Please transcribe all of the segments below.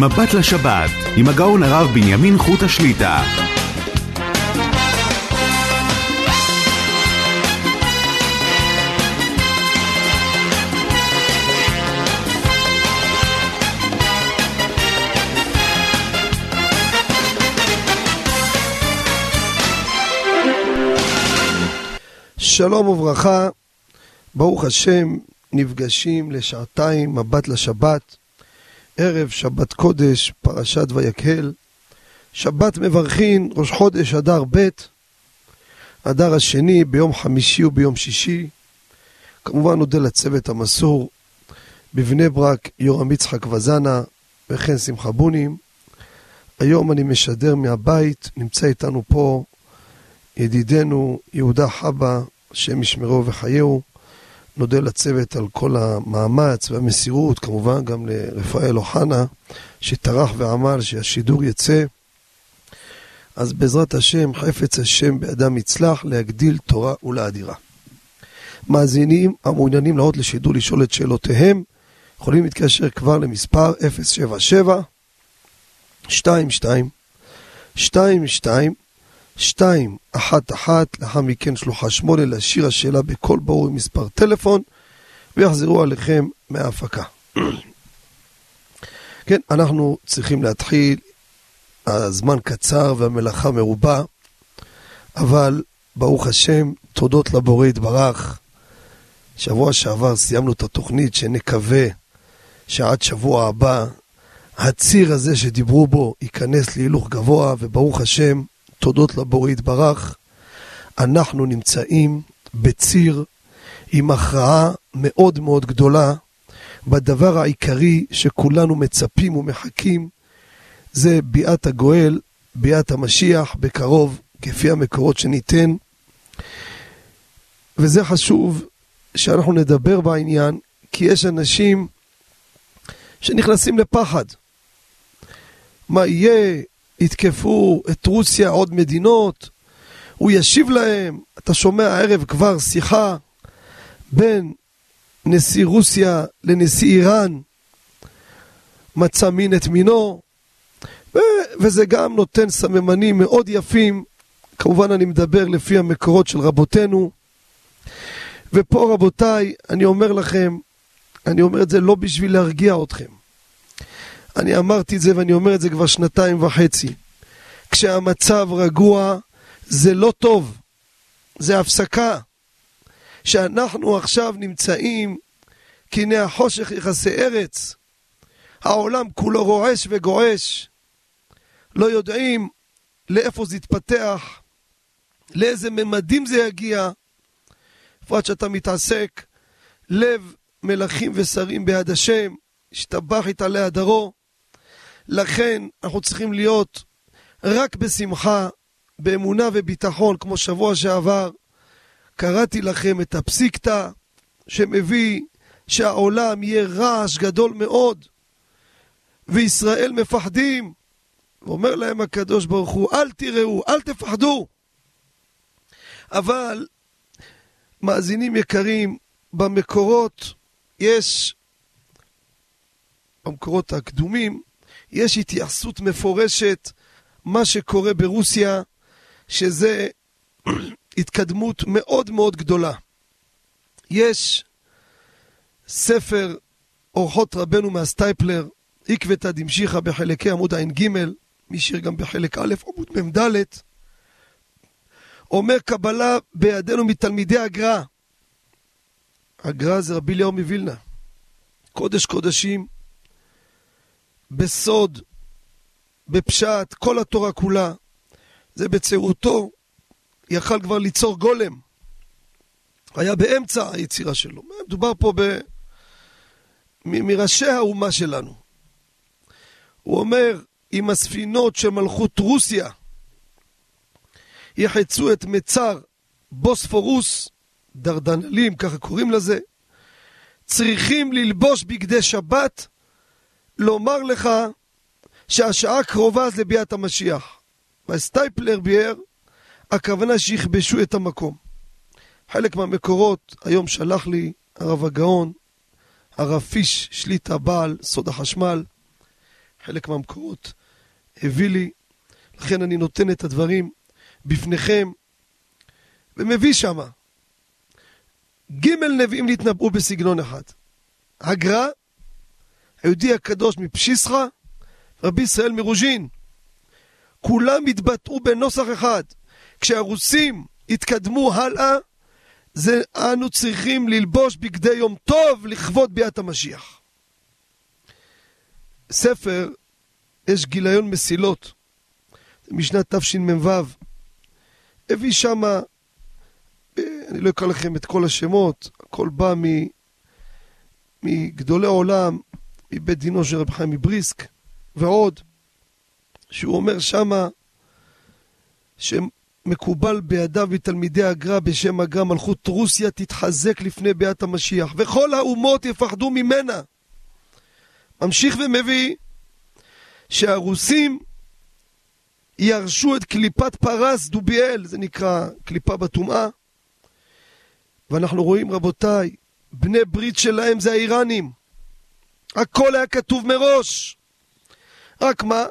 מבט לשבת, עם הגאון הרב בנימין חוט השליטה. שלום וברכה, ברוך השם, נפגשים לשעתיים, מבט לשבת, ערב שבת קודש, פרשת ויקהל, שבת מברכין, ראש חודש אדר ב', אדר השני ביום חמישי וביום שישי. כמובן נודה לצוות המסור בבני ברק, יורם יצחק וזנה וכן שמחה בונים. היום אני משדר מהבית, נמצא איתנו פה ידידנו יהודה חבא, השם ישמרו וחייהו. נודה לצוות על כל המאמץ והמסירות, כמובן גם לרפאל אוחנה, שטרח ועמל שהשידור יצא. אז בעזרת השם, חפץ השם באדם יצלח להגדיל תורה ולאדירה. מאזינים המעוניינים לעוד לשידור לשאול את שאלותיהם, יכולים להתקשר כבר למספר 077 22 22 שתיים, אחת אחת, לאחר מכן שלוחה שמונה, להשאיר השאלה בקול ברור עם מספר טלפון, ויחזרו עליכם מההפקה. כן, אנחנו צריכים להתחיל, הזמן קצר והמלאכה מרובה, אבל ברוך השם, תודות לבורא יתברך. שבוע שעבר סיימנו את התוכנית שנקווה שעד שבוע הבא הציר הזה שדיברו בו ייכנס להילוך גבוה, וברוך השם, תודות לבורא יתברך, אנחנו נמצאים בציר עם הכרעה מאוד מאוד גדולה בדבר העיקרי שכולנו מצפים ומחכים, זה ביאת הגואל, ביאת המשיח בקרוב, כפי המקורות שניתן. וזה חשוב שאנחנו נדבר בעניין, כי יש אנשים שנכנסים לפחד. מה יהיה? יתקפו את רוסיה עוד מדינות, הוא ישיב להם. אתה שומע הערב כבר שיחה בין נשיא רוסיה לנשיא איראן, מצא מין את מינו, ו- וזה גם נותן סממנים מאוד יפים, כמובן אני מדבר לפי המקורות של רבותינו. ופה רבותיי, אני אומר לכם, אני אומר את זה לא בשביל להרגיע אתכם. אני אמרתי את זה ואני אומר את זה כבר שנתיים וחצי. כשהמצב רגוע זה לא טוב, זה הפסקה. שאנחנו עכשיו נמצאים כהנה החושך יכסה ארץ, העולם כולו רועש וגועש, לא יודעים לאיפה זה יתפתח, לאיזה ממדים זה יגיע, בפרט שאתה מתעסק, לב מלכים ושרים ביד השם, השתבח איתה דרו. לכן אנחנו צריכים להיות רק בשמחה, באמונה וביטחון, כמו שבוע שעבר. קראתי לכם את הפסיקתא שמביא שהעולם יהיה רעש גדול מאוד, וישראל מפחדים. ואומר להם הקדוש ברוך הוא, אל תראו, אל תפחדו. אבל, מאזינים יקרים, במקורות יש, במקורות הקדומים, יש התייחסות מפורשת מה שקורה ברוסיה, שזה התקדמות מאוד מאוד גדולה. יש ספר אורחות רבנו מהסטייפלר, עקבתא דמשיחא בחלקי עמוד ע"ג, מי שיר גם בחלק א', עמוד מ"ד, אומר קבלה בידינו מתלמידי הגר"א. הגר"א זה רבי אליהו מווילנה. קודש קודשים, בסוד, בפשט, כל התורה כולה. זה בצעירותו, יכל כבר ליצור גולם. היה באמצע היצירה שלו. מדובר פה ב... מ- מראשי האומה שלנו. הוא אומר, אם הספינות של מלכות רוסיה יחצו את מצר בוספורוס, דרדנלים, ככה קוראים לזה, צריכים ללבוש בגדי שבת, לומר לך שהשעה קרובה אז לביאת המשיח. והסטייפלר ביאר, הכוונה שיכבשו את המקום. חלק מהמקורות, היום שלח לי הרב הגאון, הרב פיש, שליט הבעל, סוד החשמל. חלק מהמקורות הביא לי, לכן אני נותן את הדברים בפניכם, ומביא שמה. ג' נביאים נתנבאו בסגנון אחד. הגר"א, היהודי הקדוש מפשיסחה, רבי ישראל מרוז'ין. כולם התבטאו בנוסח אחד. כשהרוסים התקדמו הלאה, זה אנו צריכים ללבוש בגדי יום טוב לכבוד ביאת המשיח. ספר, יש גיליון מסילות, משנת תשמ"ו, הביא שמה, אני לא אקרא לכם את כל השמות, הכל בא מגדולי עולם, מבית דינו של רב חיים מבריסק ועוד, שהוא אומר שמה שמקובל בידיו ותלמידי הגר"א בשם הגר"א מלכות רוסיה תתחזק לפני ביאת המשיח וכל האומות יפחדו ממנה. ממשיך ומביא שהרוסים ירשו את קליפת פרס דוביאל, זה נקרא קליפה בטומאה. ואנחנו רואים, רבותיי, בני ברית שלהם זה האיראנים. הכל היה כתוב מראש. רק מה?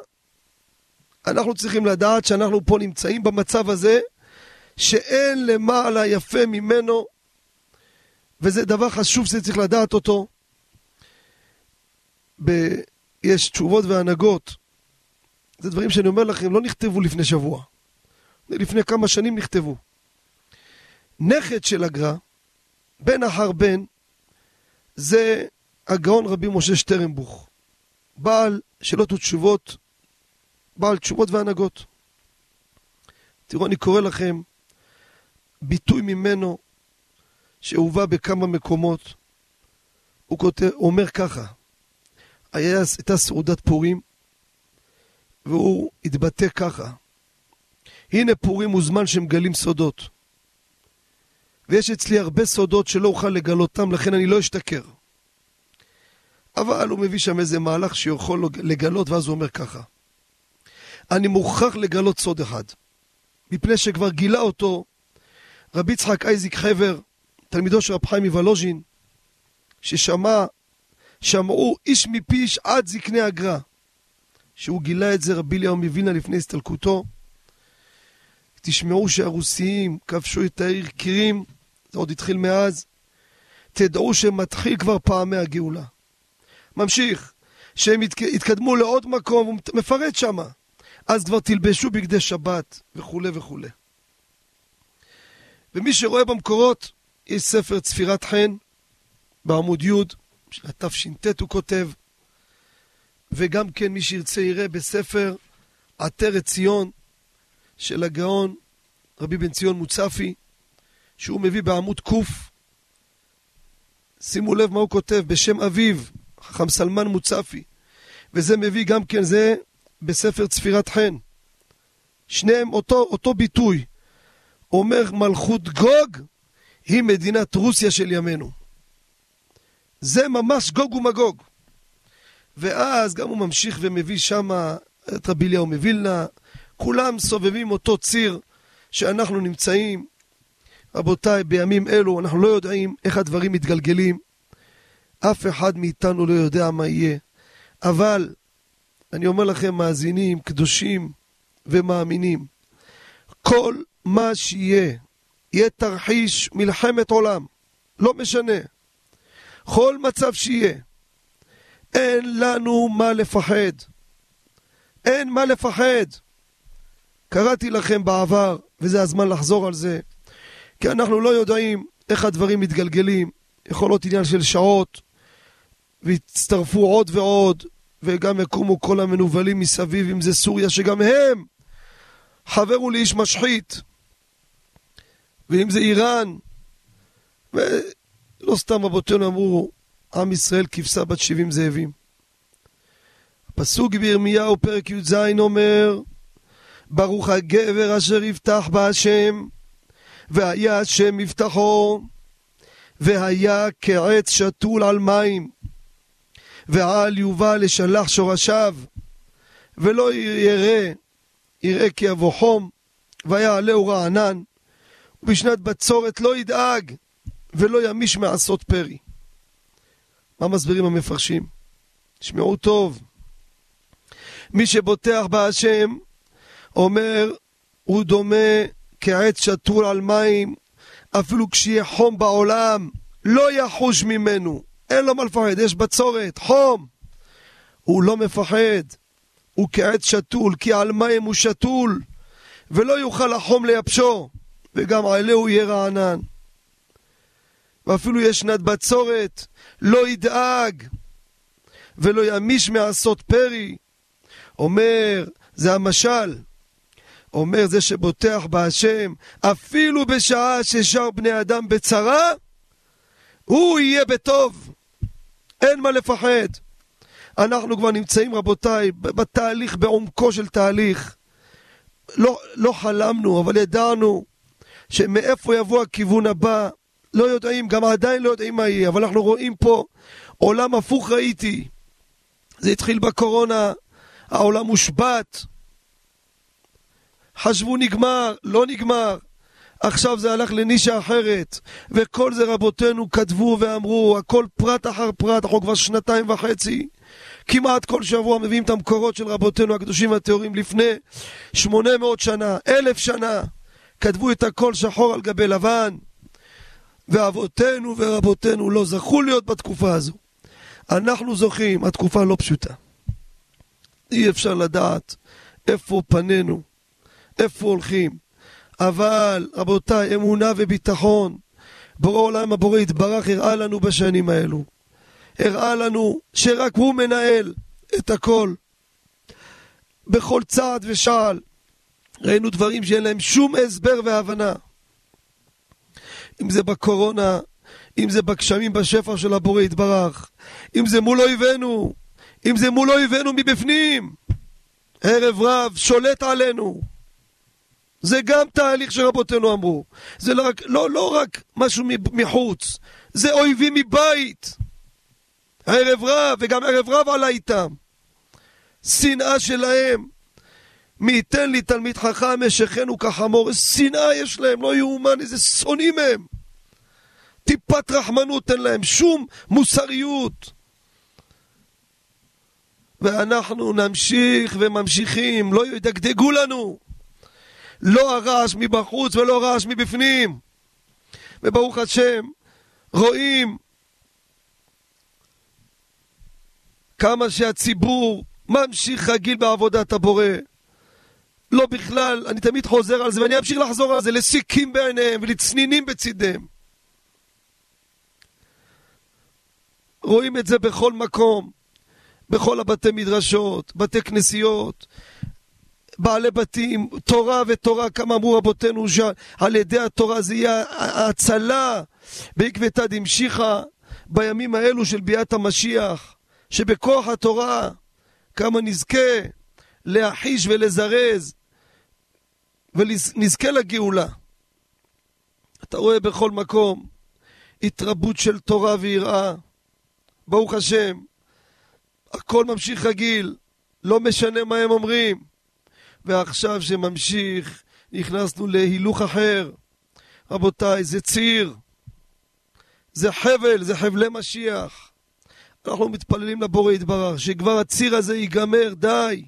אנחנו צריכים לדעת שאנחנו פה נמצאים במצב הזה שאין למעלה יפה ממנו וזה דבר חשוב שצריך לדעת אותו. ב... יש תשובות והנהגות. זה דברים שאני אומר לכם, לא נכתבו לפני שבוע. לפני כמה שנים נכתבו. נכד של הגר"א, בן אחר בן, זה הגאון רבי משה שטרנבוך, בעל שאלות ותשובות, בעל תשובות והנהגות. תראו, אני קורא לכם ביטוי ממנו שהובא בכמה מקומות. הוא כותב, אומר ככה, היה, הייתה סעודת פורים, והוא התבטא ככה: הנה פורים הוא זמן שמגלים סודות. ויש אצלי הרבה סודות שלא אוכל לגלותם, לכן אני לא אשתכר. אבל הוא מביא שם איזה מהלך שיכול לגלות, ואז הוא אומר ככה: אני מוכרח לגלות סוד אחד, מפני שכבר גילה אותו רבי יצחק אייזיק חבר, תלמידו של רב חיים מוולוז'ין, ששמע, שמעו איש מפי איש עד זקני הגר"א, שהוא גילה את זה רבי אליהו מווילנה לפני הסתלקותו. תשמעו שהרוסיים כבשו את העיר קירים, זה עוד התחיל מאז. תדעו שמתחיל כבר פעמי הגאולה. ממשיך, שהם התקדמו לעוד מקום, הוא מפרט שמה. אז כבר תלבשו בגדי שבת וכולי וכולי. ומי שרואה במקורות, יש ספר צפירת חן בעמוד י', של התש"ט הוא כותב, וגם כן מי שירצה יראה בספר עטרת ציון של הגאון רבי בן ציון מוצפי, שהוא מביא בעמוד ק', שימו לב מה הוא כותב, בשם אביו, חכם סלמן מוצפי, וזה מביא גם כן, זה בספר צפירת חן. שניהם אותו, אותו ביטוי. אומר מלכות גוג היא מדינת רוסיה של ימינו. זה ממש גוג ומגוג. ואז גם הוא ממשיך ומביא שם את רבי אליהו מווילנה, כולם סובבים אותו ציר שאנחנו נמצאים. רבותיי, בימים אלו אנחנו לא יודעים איך הדברים מתגלגלים. אף אחד מאיתנו לא יודע מה יהיה. אבל אני אומר לכם, מאזינים, קדושים ומאמינים, כל מה שיהיה, יהיה תרחיש מלחמת עולם, לא משנה. כל מצב שיהיה, אין לנו מה לפחד. אין מה לפחד. קראתי לכם בעבר, וזה הזמן לחזור על זה, כי אנחנו לא יודעים איך הדברים מתגלגלים. יכול להיות עניין של שעות, ויצטרפו עוד ועוד, וגם יקומו כל המנוולים מסביב, אם זה סוריה, שגם הם חברו לאיש משחית, ואם זה איראן, ולא סתם רבותינו אמרו, עם ישראל כבשה בת שבעים זאבים. הפסוק בירמיהו, פרק י"ז, אומר, ברוך הגבר אשר יפתח בהשם, והיה השם מבטחו, והיה כעץ שתול על מים, ועל יובל לשלח שורשיו, ולא ירא, יראה כי יבוא חום, ויעלהו רענן, ובשנת בצורת לא ידאג, ולא ימיש מעשות פרי. מה מסבירים המפרשים? תשמעו טוב. מי שבוטח בהשם, אומר, הוא דומה כעץ שתול על מים, אפילו כשיהיה חום בעולם, לא יחוש ממנו. אין לו מה לפחד, יש בצורת, חום. הוא לא מפחד, הוא כעץ שתול, כי על מים הוא שתול, ולא יוכל החום לייבשו, וגם עליהו יהיה רענן. ואפילו יש שנת בצורת, לא ידאג, ולא ימיש מעשות פרי. אומר, זה המשל, אומר זה שבוטח בהשם, אפילו בשעה ששר בני אדם בצרה, הוא יהיה בטוב. אין מה לפחד. אנחנו כבר נמצאים, רבותיי, בתהליך, בעומקו של תהליך. לא, לא חלמנו, אבל ידענו שמאיפה יבוא הכיוון הבא. לא יודעים, גם עדיין לא יודעים מה יהיה, אבל אנחנו רואים פה עולם הפוך ראיתי. זה התחיל בקורונה, העולם מושבת. חשבו נגמר, לא נגמר. עכשיו זה הלך לנישה אחרת, וכל זה רבותינו כתבו ואמרו, הכל פרט אחר פרט, אנחנו כבר שנתיים וחצי. כמעט כל שבוע מביאים את המקורות של רבותינו הקדושים והטהורים לפני 800 שנה, אלף שנה. כתבו את הכל שחור על גבי לבן, ואבותינו ורבותינו לא זכו להיות בתקופה הזו. אנחנו זוכים, התקופה לא פשוטה. אי אפשר לדעת איפה פנינו, איפה הולכים. אבל, רבותיי, אמונה וביטחון, בורא עולם הבורא יתברך הראה לנו בשנים האלו. הראה לנו שרק הוא מנהל את הכל. בכל צעד ושעל. ראינו דברים שאין להם שום הסבר והבנה. אם זה בקורונה, אם זה בגשמים בשפע של הבורא יתברך, אם זה מול אויבינו, אם זה מול אויבינו מבפנים. ערב רב שולט עלינו. זה גם תהליך שרבותינו אמרו. זה לא רק, לא, לא רק משהו מחוץ, זה אויבים מבית. ערב רב, וגם ערב רב עלה איתם. שנאה שלהם. מי ייתן לי תלמיד חכם אשכנו כחמור. שנאה יש להם, לא יאומן, איזה שונאים הם. טיפת רחמנות אין להם, שום מוסריות. ואנחנו נמשיך וממשיכים, לא ידגדגו לנו. לא הרעש מבחוץ ולא רעש מבפנים. וברוך השם, רואים כמה שהציבור ממשיך רגיל בעבודת הבורא. לא בכלל, אני תמיד חוזר על זה ואני אמשיך לחזור על זה, לסיקים בעיניהם ולצנינים בצידיהם. רואים את זה בכל מקום, בכל הבתי מדרשות, בתי כנסיות, בעלי בתים, תורה ותורה, כמה אמרו רבותינו שעל ידי התורה זה יהיה ההצלה בעקבתא דמשיחא בימים האלו של ביאת המשיח, שבכוח התורה כמה נזכה להחיש ולזרז ונזכה לגאולה. אתה רואה בכל מקום התרבות של תורה ויראה. ברוך השם, הכל ממשיך רגיל, לא משנה מה הם אומרים. ועכשיו שממשיך, נכנסנו להילוך אחר. רבותיי, זה ציר, זה חבל, זה חבלי משיח. אנחנו מתפללים לבורא יתברך, שכבר הציר הזה ייגמר, די.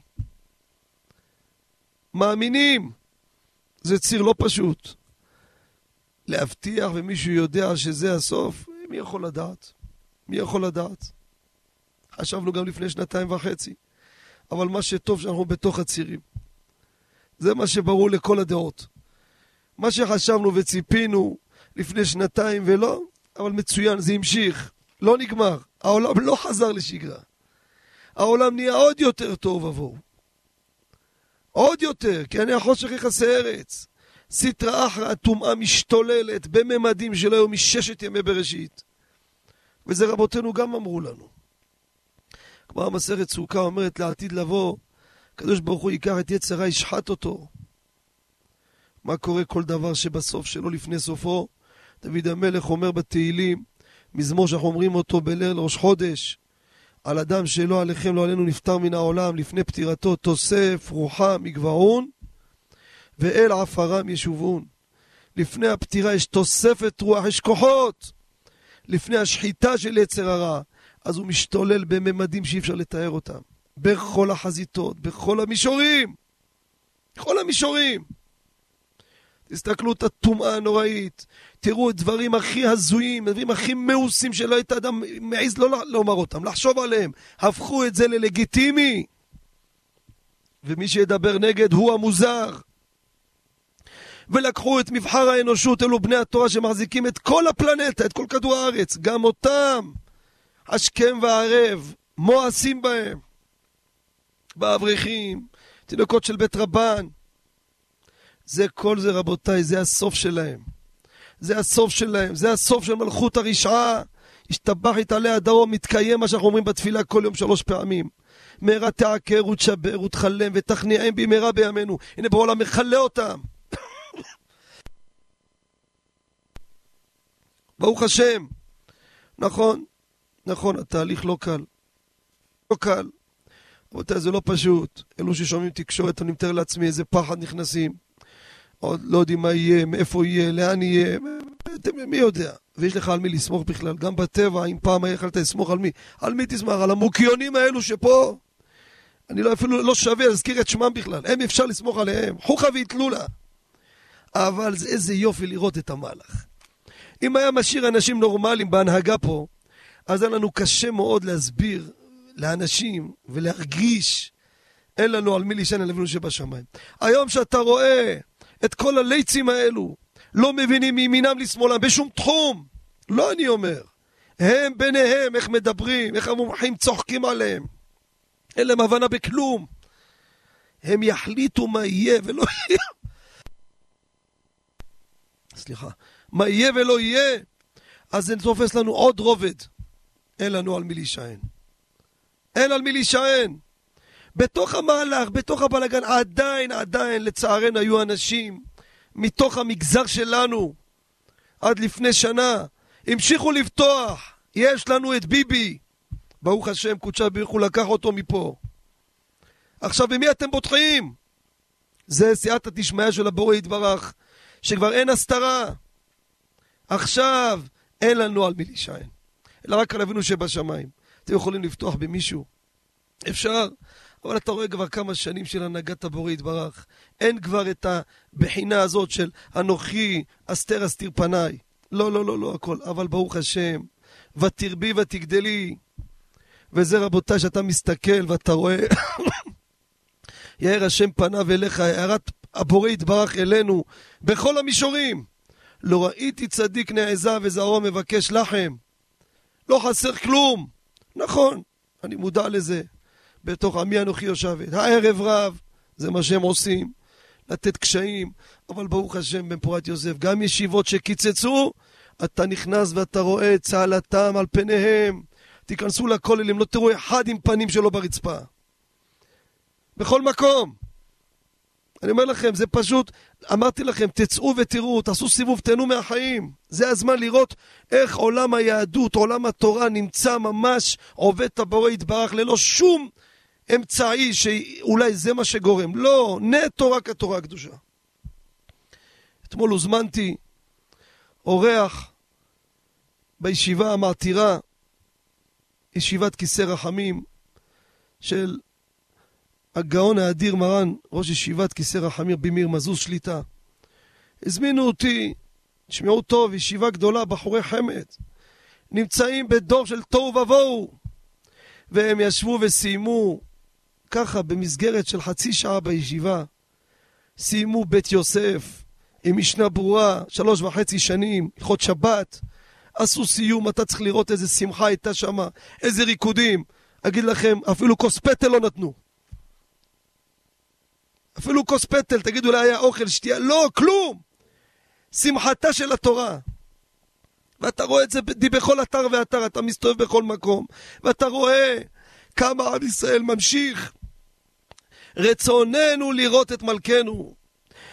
מאמינים. זה ציר לא פשוט. להבטיח ומישהו יודע שזה הסוף, מי יכול לדעת? מי יכול לדעת? חשבנו גם לפני שנתיים וחצי. אבל מה שטוב שאנחנו בתוך הצירים. זה מה שברור לכל הדעות. מה שחשבנו וציפינו לפני שנתיים ולא, אבל מצוין, זה המשיך. לא נגמר. העולם לא חזר לשגרה. העולם נהיה עוד יותר טוב עבור. עוד יותר, כי אני החושך יכסה ארץ. סטרא אחרא הטומאה משתוללת בממדים שלא היו מששת ימי בראשית. וזה רבותינו גם אמרו לנו. כמו המסכת סוכה אומרת לעתיד לבוא, הקדוש ברוך הוא ייקח את יצרה, ישחט אותו. מה קורה כל דבר שבסוף שלו לפני סופו? דוד המלך אומר בתהילים, מזמור שאנחנו אומרים אותו בליל ראש חודש, על אדם שלא עליכם לא עלינו נפטר מן העולם לפני פטירתו תוסף רוחה מגבעון ואל עפרם ישובון. לפני הפטירה יש תוספת רוח, יש כוחות. לפני השחיטה של יצר הרע, אז הוא משתולל בממדים שאי אפשר לתאר אותם. בכל החזיתות, בכל המישורים. בכל המישורים. תסתכלו את הטומאה הנוראית, תראו את דברים הכי הזויים, דברים הכי מאוסים שלא היית אדם מעז לא לומר אותם, לחשוב עליהם. הפכו את זה ללגיטימי. ומי שידבר נגד הוא המוזר. ולקחו את מבחר האנושות, אלו בני התורה שמחזיקים את כל הפלנטה, את כל כדור הארץ, גם אותם, השכם והערב, מואסים בהם. באברכים, תינוקות של בית רבן. זה כל זה רבותיי, זה הסוף שלהם. זה הסוף שלהם, זה הסוף של מלכות הרשעה. השתבח יתעלה הדרום, מתקיים מה שאנחנו אומרים בתפילה כל יום שלוש פעמים. מהרה תעקר ותשבר ותכלם ותכניעם במהרה בימינו. הנה בעולם מכלה אותם. ברוך השם. נכון, נכון, התהליך לא קל. לא קל. רבותיי, זה לא פשוט. אלו ששומעים תקשורת, אני מתאר לעצמי איזה פחד נכנסים. עוד לא יודעים מה יהיה, מאיפה יהיה, לאן יהיה, מי יודע. ויש לך על מי לסמוך בכלל. גם בטבע, אם פעם יכלת לסמוך על מי, על מי תסמך? על המוקיונים האלו שפה? אני לא, אפילו לא שווה להזכיר את שמם בכלל. הם אפשר לסמוך עליהם. חוכא ואיטלו לה. אבל זה איזה יופי לראות את המהלך. אם היה משאיר אנשים נורמליים בהנהגה פה, אז היה לנו קשה מאוד להסביר לאנשים ולהרגיש אין לנו על מי להישען על אבינו שבשמיים. היום שאתה רואה את כל הליצים האלו, לא מבינים מימינם לשמאלם בשום תחום, לא אני אומר. הם ביניהם, איך מדברים, איך המומחים צוחקים עליהם. אין להם הבנה בכלום. הם יחליטו מה יהיה ולא יהיה. סליחה. מה יהיה ולא יהיה, אז זה תופס לנו עוד רובד. אין לנו על מי להישען. אין על מי להישען. בתוך המהלך, בתוך הבלגן, עדיין, עדיין, לצערנו, היו אנשים מתוך המגזר שלנו, עד לפני שנה, המשיכו לפתוח. יש לנו את ביבי. ברוך השם, קודשה בריך הוא לקח אותו מפה. עכשיו, במי אתם בוטחים? זה סייעתא דשמיא של הבורא יתברך, שכבר אין הסתרה. עכשיו אין לנו על מי להישען, אלא רק על אבינו שבשמיים. אתם יכולים לפתוח במישהו? אפשר, אבל אתה רואה כבר כמה שנים של הנהגת הבורא יתברך. אין כבר את הבחינה הזאת של אנוכי אסתר אסתיר פניי. לא, לא, לא, לא הכל. אבל ברוך השם, ותרבי ותגדלי. וזה רבותיי, שאתה מסתכל ואתה רואה, יאר השם פניו אליך, הערת הבורא יתברך אלינו, בכל המישורים. לא ראיתי צדיק נעזב וזרעו מבקש לחם. לא חסר כלום. נכון, אני מודע לזה. בתוך עמי אנוכי יושבת. הערב רב, זה מה שהם עושים. לתת קשיים, אבל ברוך השם בן פורת יוסף, גם ישיבות שקיצצו, אתה נכנס ואתה רואה את צהלתם על פניהם. תיכנסו לכוללים, לא תראו אחד עם פנים שלו ברצפה. בכל מקום. אני אומר לכם, זה פשוט, אמרתי לכם, תצאו ותראו, תעשו סיבוב, תהנו מהחיים. זה הזמן לראות איך עולם היהדות, עולם התורה, נמצא ממש עובד את הבורא יתברך ללא שום אמצעי שאולי זה מה שגורם. לא, נטו רק התורה הקדושה. אתמול הוזמנתי אורח בישיבה המעתירה, ישיבת כיסא רחמים של הגאון האדיר מרן, ראש ישיבת כיסא רחמיר במיר מזוז שליטה. הזמינו אותי, תשמעו טוב, ישיבה גדולה, בחורי חמד. נמצאים בדור של תוהו ובוהו. והם ישבו וסיימו, ככה, במסגרת של חצי שעה בישיבה, סיימו בית יוסף עם משנה ברורה, שלוש וחצי שנים, הלכות שבת. עשו סיום, אתה צריך לראות איזה שמחה הייתה שם, איזה ריקודים. אגיד לכם, אפילו כוס פטל לא נתנו. אפילו כוס פטל, תגידו אולי היה אוכל, שתייה, לא, כלום! שמחתה של התורה. ואתה רואה את זה בכל אתר ואתר, אתה מסתובב בכל מקום, ואתה רואה כמה עם ישראל ממשיך. רצוננו לראות את מלכנו.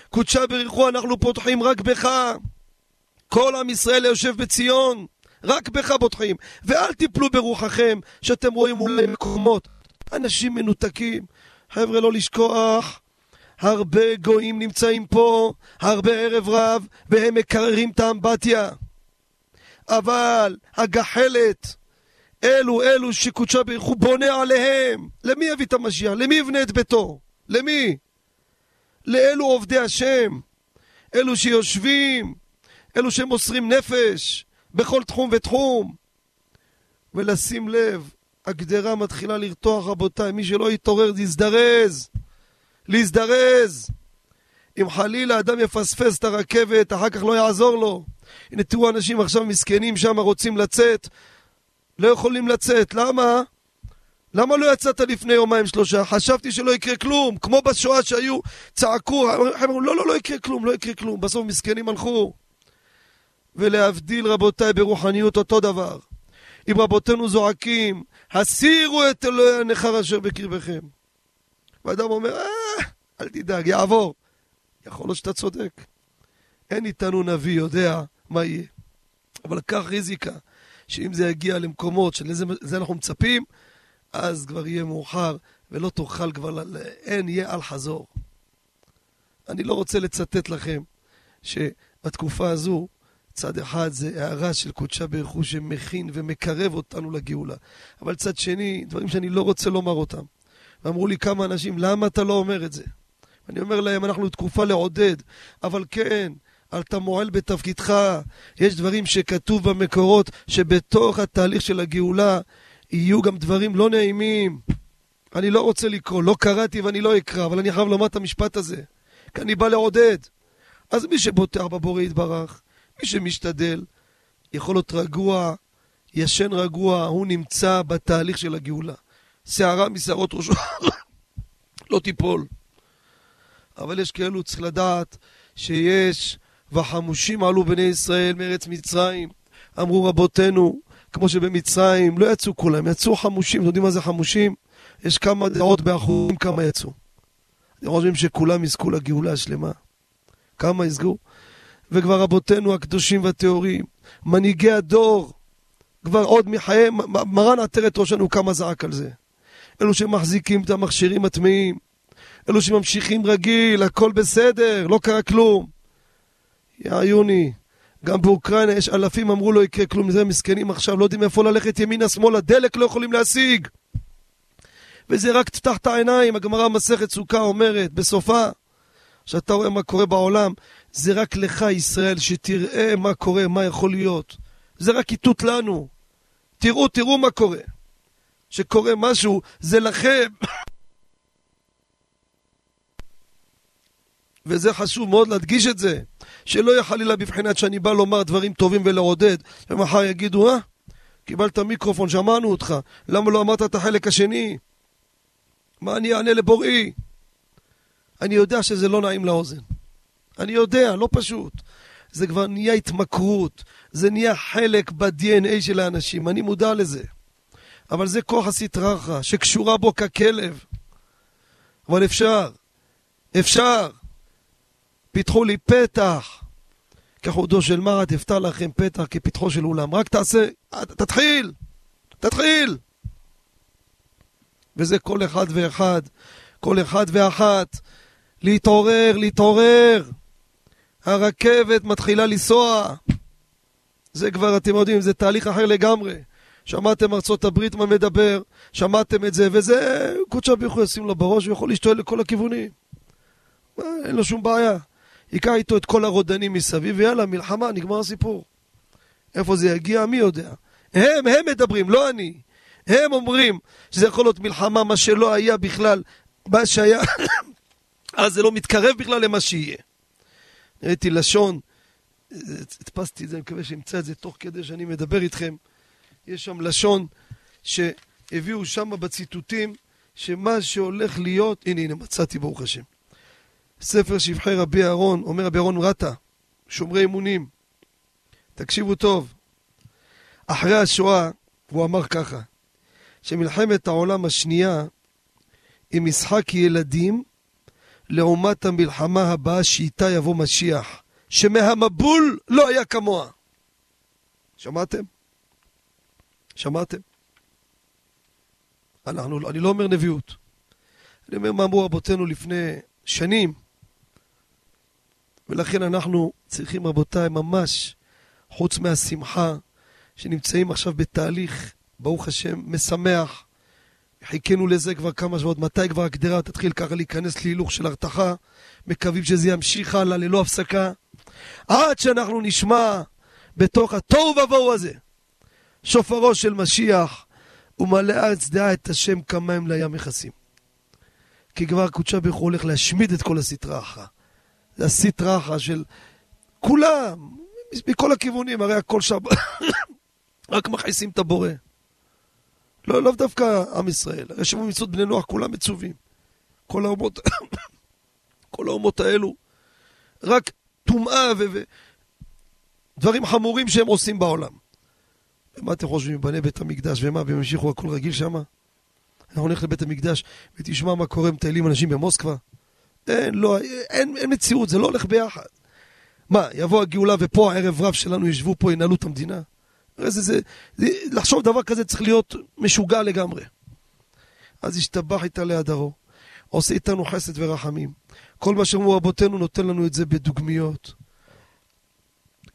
קודשה בריחו אנחנו פותחים רק בך. כל עם ישראל יושב בציון, רק בך פותחים. ואל תיפלו ברוחכם שאתם רואים אולי מקומות. אנשים מנותקים. חבר'ה, לא לשכוח, הרבה גויים נמצאים פה, הרבה ערב רב, והם מקררים את האמבטיה. אבל הגחלת, אלו אלו שקודשה ברוך הוא בונה עליהם. למי יביא את המשיח? למי יבנה את ביתו? למי? לאלו עובדי השם, אלו שיושבים, אלו שמוסרים נפש בכל תחום ותחום. ולשים לב, הגדרה מתחילה לרתוח, רבותיי, מי שלא יתעורר, להזדרז. להזדרז. אם חלילה אדם יפספס את הרכבת, אחר כך לא יעזור לו. הנה תראו אנשים עכשיו מסכנים שם רוצים לצאת, לא יכולים לצאת. למה? למה לא יצאת לפני יומיים שלושה? חשבתי שלא יקרה כלום, כמו בשואה שהיו, צעקו, אמרו לא, לא, לא יקרה כלום, לא יקרה כלום. בסוף מסכנים הלכו. ולהבדיל רבותיי ברוחניות אותו דבר. אם רבותינו זועקים, הסירו את אלוהי הנכר אשר בקרבכם. ואדם אומר, אה, אל תדאג, יעבור. יכול להיות שאתה צודק. אין איתנו נביא יודע מה יהיה. אבל קח ריזיקה, שאם זה יגיע למקומות שלזה אנחנו מצפים, אז כבר יהיה מאוחר, ולא תוכל כבר, אין, יהיה אל חזור. אני לא רוצה לצטט לכם שבתקופה הזו, צד אחד זה הערה של קודשה הוא שמכין ומקרב אותנו לגאולה. אבל צד שני, דברים שאני לא רוצה לומר אותם. ואמרו לי כמה אנשים, למה אתה לא אומר את זה? אני אומר להם, אנחנו תקופה לעודד, אבל כן, אתה מועל בתפקידך. יש דברים שכתוב במקורות, שבתוך התהליך של הגאולה יהיו גם דברים לא נעימים. אני לא רוצה לקרוא, לא קראתי ואני לא אקרא, אבל אני חייב לומר את המשפט הזה, כי אני בא לעודד. אז מי שבוטח בבורא יתברך, מי שמשתדל, יכול להיות רגוע, ישן רגוע, הוא נמצא בתהליך של הגאולה. שערה משערות ראשו לא תיפול. אבל יש כאלו, צריך לדעת שיש, וחמושים עלו בני ישראל מארץ מצרים. אמרו רבותינו, כמו שבמצרים לא יצאו כולם, יצאו חמושים. אתם יודעים מה זה חמושים? יש כמה דעות באחוזים כמה יצאו. אתם חושבים שכולם יזכו לגאולה השלמה. כמה יזכו? וכבר רבותינו הקדושים והטהורים, מנהיגי הדור, כבר עוד מחייהם, מרן עטרת ראשנו כמה זעק על זה. אלו שמחזיקים את המכשירים הטמאים, אלו שממשיכים רגיל, הכל בסדר, לא קרה כלום. יא יוני, גם באוקראינה יש אלפים אמרו לא יקרה כלום, זה מסכנים עכשיו, לא יודעים איפה ללכת ימינה שמאלה, דלק לא יכולים להשיג. וזה רק תפתח את העיניים, הגמרא מסכת סוכה אומרת, בסופה, שאתה רואה מה קורה בעולם, זה רק לך ישראל, שתראה מה קורה, מה יכול להיות. זה רק איתות לנו. תראו, תראו מה קורה. שקורה משהו, זה לכם. וזה חשוב מאוד להדגיש את זה, שלא יהיה חלילה בבחינת שאני בא לומר דברים טובים ולעודד, ומחר יגידו, אה? קיבלת מיקרופון, שמענו אותך, למה לא אמרת את החלק השני? מה אני אענה לבוראי? אני יודע שזה לא נעים לאוזן. אני יודע, לא פשוט. זה כבר נהיה התמכרות, זה נהיה חלק ב-DNA של האנשים, אני מודע לזה. אבל זה כוח הסטרחה, שקשורה בו ככלב. אבל אפשר, אפשר. פיתחו לי פתח. כחודו של מרת יפתח לכם פתח כפתחו של אולם. רק תעשה, תתחיל, תתחיל. וזה כל אחד ואחד, כל אחד ואחת. להתעורר, להתעורר. הרכבת מתחילה לנסוע. זה כבר, אתם יודעים, זה תהליך אחר לגמרי. שמעתם ארצות הברית מה מדבר, שמעתם את זה, וזה קודשא בריך הוא ישים לו בראש, הוא יכול להשתולל לכל הכיוונים. אין לו שום בעיה. ייקח איתו את כל הרודנים מסביב, ויאללה, מלחמה, נגמר הסיפור. איפה זה יגיע, מי יודע. הם, הם מדברים, לא אני. הם אומרים שזה יכול להיות מלחמה, מה שלא היה בכלל, מה שהיה, אז זה לא מתקרב בכלל למה שיהיה. ראיתי לשון, הדפסתי את זה, אני מקווה שאמצא את זה תוך כדי שאני מדבר איתכם. יש שם לשון שהביאו שם בציטוטים, שמה שהולך להיות, הנה הנה מצאתי ברוך השם. ספר שבחי רבי אהרון, אומר רבי אהרון רטה, שומרי אמונים. תקשיבו טוב. אחרי השואה, הוא אמר ככה, שמלחמת העולם השנייה היא משחק ילדים לעומת המלחמה הבאה שאיתה יבוא משיח, שמהמבול לא היה כמוה. שמעתם? שמעתם? אנחנו, אני לא אומר נביאות. אני אומר מה אמרו רבותינו לפני שנים. ולכן אנחנו צריכים, רבותיי, ממש, חוץ מהשמחה, שנמצאים עכשיו בתהליך ברוך השם, משמח. חיכינו לזה כבר כמה שבועות, מתי כבר הגדרה תתחיל ככה להיכנס להילוך של הרתחה? מקווים שזה ימשיך הלאה ללא הפסקה. עד שאנחנו נשמע בתוך התוהו ובוהו הזה שופרו של משיח ומלא הארץ דעה את השם כמים לים מכסים. כי כבר קודשה ברוך הוא הולך להשמיד את כל הסטרה אחרא. זה הסטרה אחרא של כולם, מכל הכיוונים, הרי הכל שם, רק מכעיסים את הבורא. לא, לאו דווקא עם ישראל, הרי שבו מצוות בני נוח כולם מצווים. כל האומות, כל האומות האלו, רק טומאה ודברים חמורים שהם עושים בעולם. ומה אתם חושבים, בני בית המקדש, ומה, והם המשיכו הכל רגיל שמה? אנחנו נלך לבית המקדש ותשמע מה קורה, מטיילים אנשים במוסקבה. אין, לא, אין, אין מציאות, זה לא הולך ביחד. מה, יבוא הגאולה ופה הערב רב שלנו ישבו פה, ינהלו את המדינה? זה, זה, זה, זה, לחשוב דבר כזה צריך להיות משוגע לגמרי. אז השתבח איתה להדרו, עושה איתנו חסד ורחמים. כל מה שאמרו רבותינו נותן לנו את זה בדוגמיות.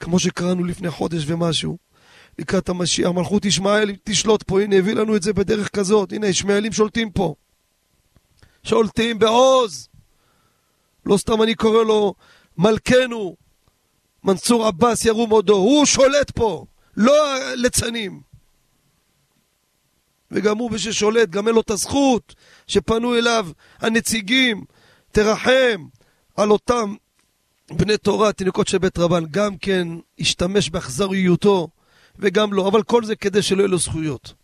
כמו שקראנו לפני חודש ומשהו, לקראת המשיח, מלכות ישמעאל תשלוט פה, הנה הביא לנו את זה בדרך כזאת, הנה ישמעאלים שולטים פה. שולטים בעוז. לא סתם אני קורא לו מלכנו, מנסור עבאס ירום הודו, הוא שולט פה, לא הליצנים. וגם הוא וששולט, גם אין לו את הזכות שפנו אליו הנציגים, תרחם על אותם בני תורה, תינוקות של בית רבן, גם כן השתמש באכזריותו וגם לא, אבל כל זה כדי שלא יהיו לו זכויות.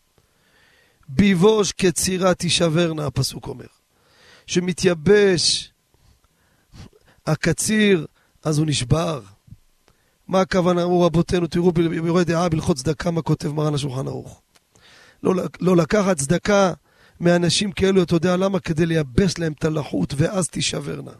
ביבוש כצירה תישברנה, הפסוק אומר. שמתייבש הקציר, אז הוא נשבר. מה הכוונה, אמרו רבותינו, תראו ביורה דעה בהלכות צדקה, מה כותב מרן השולחן ערוך. לא, לא לקחת צדקה מאנשים כאלו, אתה יודע למה? כדי לייבש להם את הלחות, ואז תישברנה.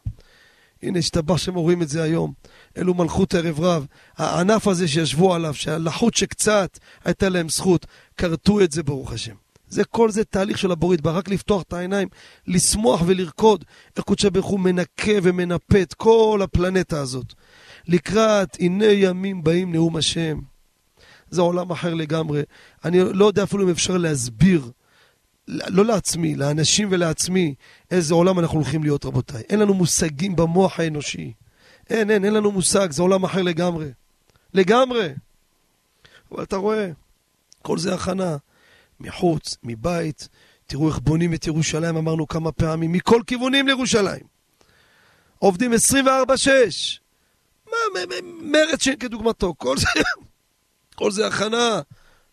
הנה, השתבח שהם רואים את זה היום. אלו מלכות ערב רב. הענף הזה שישבו עליו, שהלחות שקצת הייתה להם זכות, כרתו את זה, ברוך השם. זה כל זה תהליך של הבורית בה, רק לפתוח את העיניים, לשמוח ולרקוד, איך קודשי ברוך הוא מנקה ומנפה את כל הפלנטה הזאת. לקראת הנה ימים באים נאום השם. זה עולם אחר לגמרי. אני לא יודע אפילו אם אפשר להסביר, לא לעצמי, לאנשים ולעצמי, איזה עולם אנחנו הולכים להיות, רבותיי. אין לנו מושגים במוח האנושי. אין, אין, אין לנו מושג, זה עולם אחר לגמרי. לגמרי. אבל אתה רואה, כל זה הכנה. מחוץ, מבית, תראו איך בונים את ירושלים, אמרנו כמה פעמים, מכל כיוונים לירושלים. עובדים 24-6. מרץ שאין כדוגמתו. כל זה, כל זה הכנה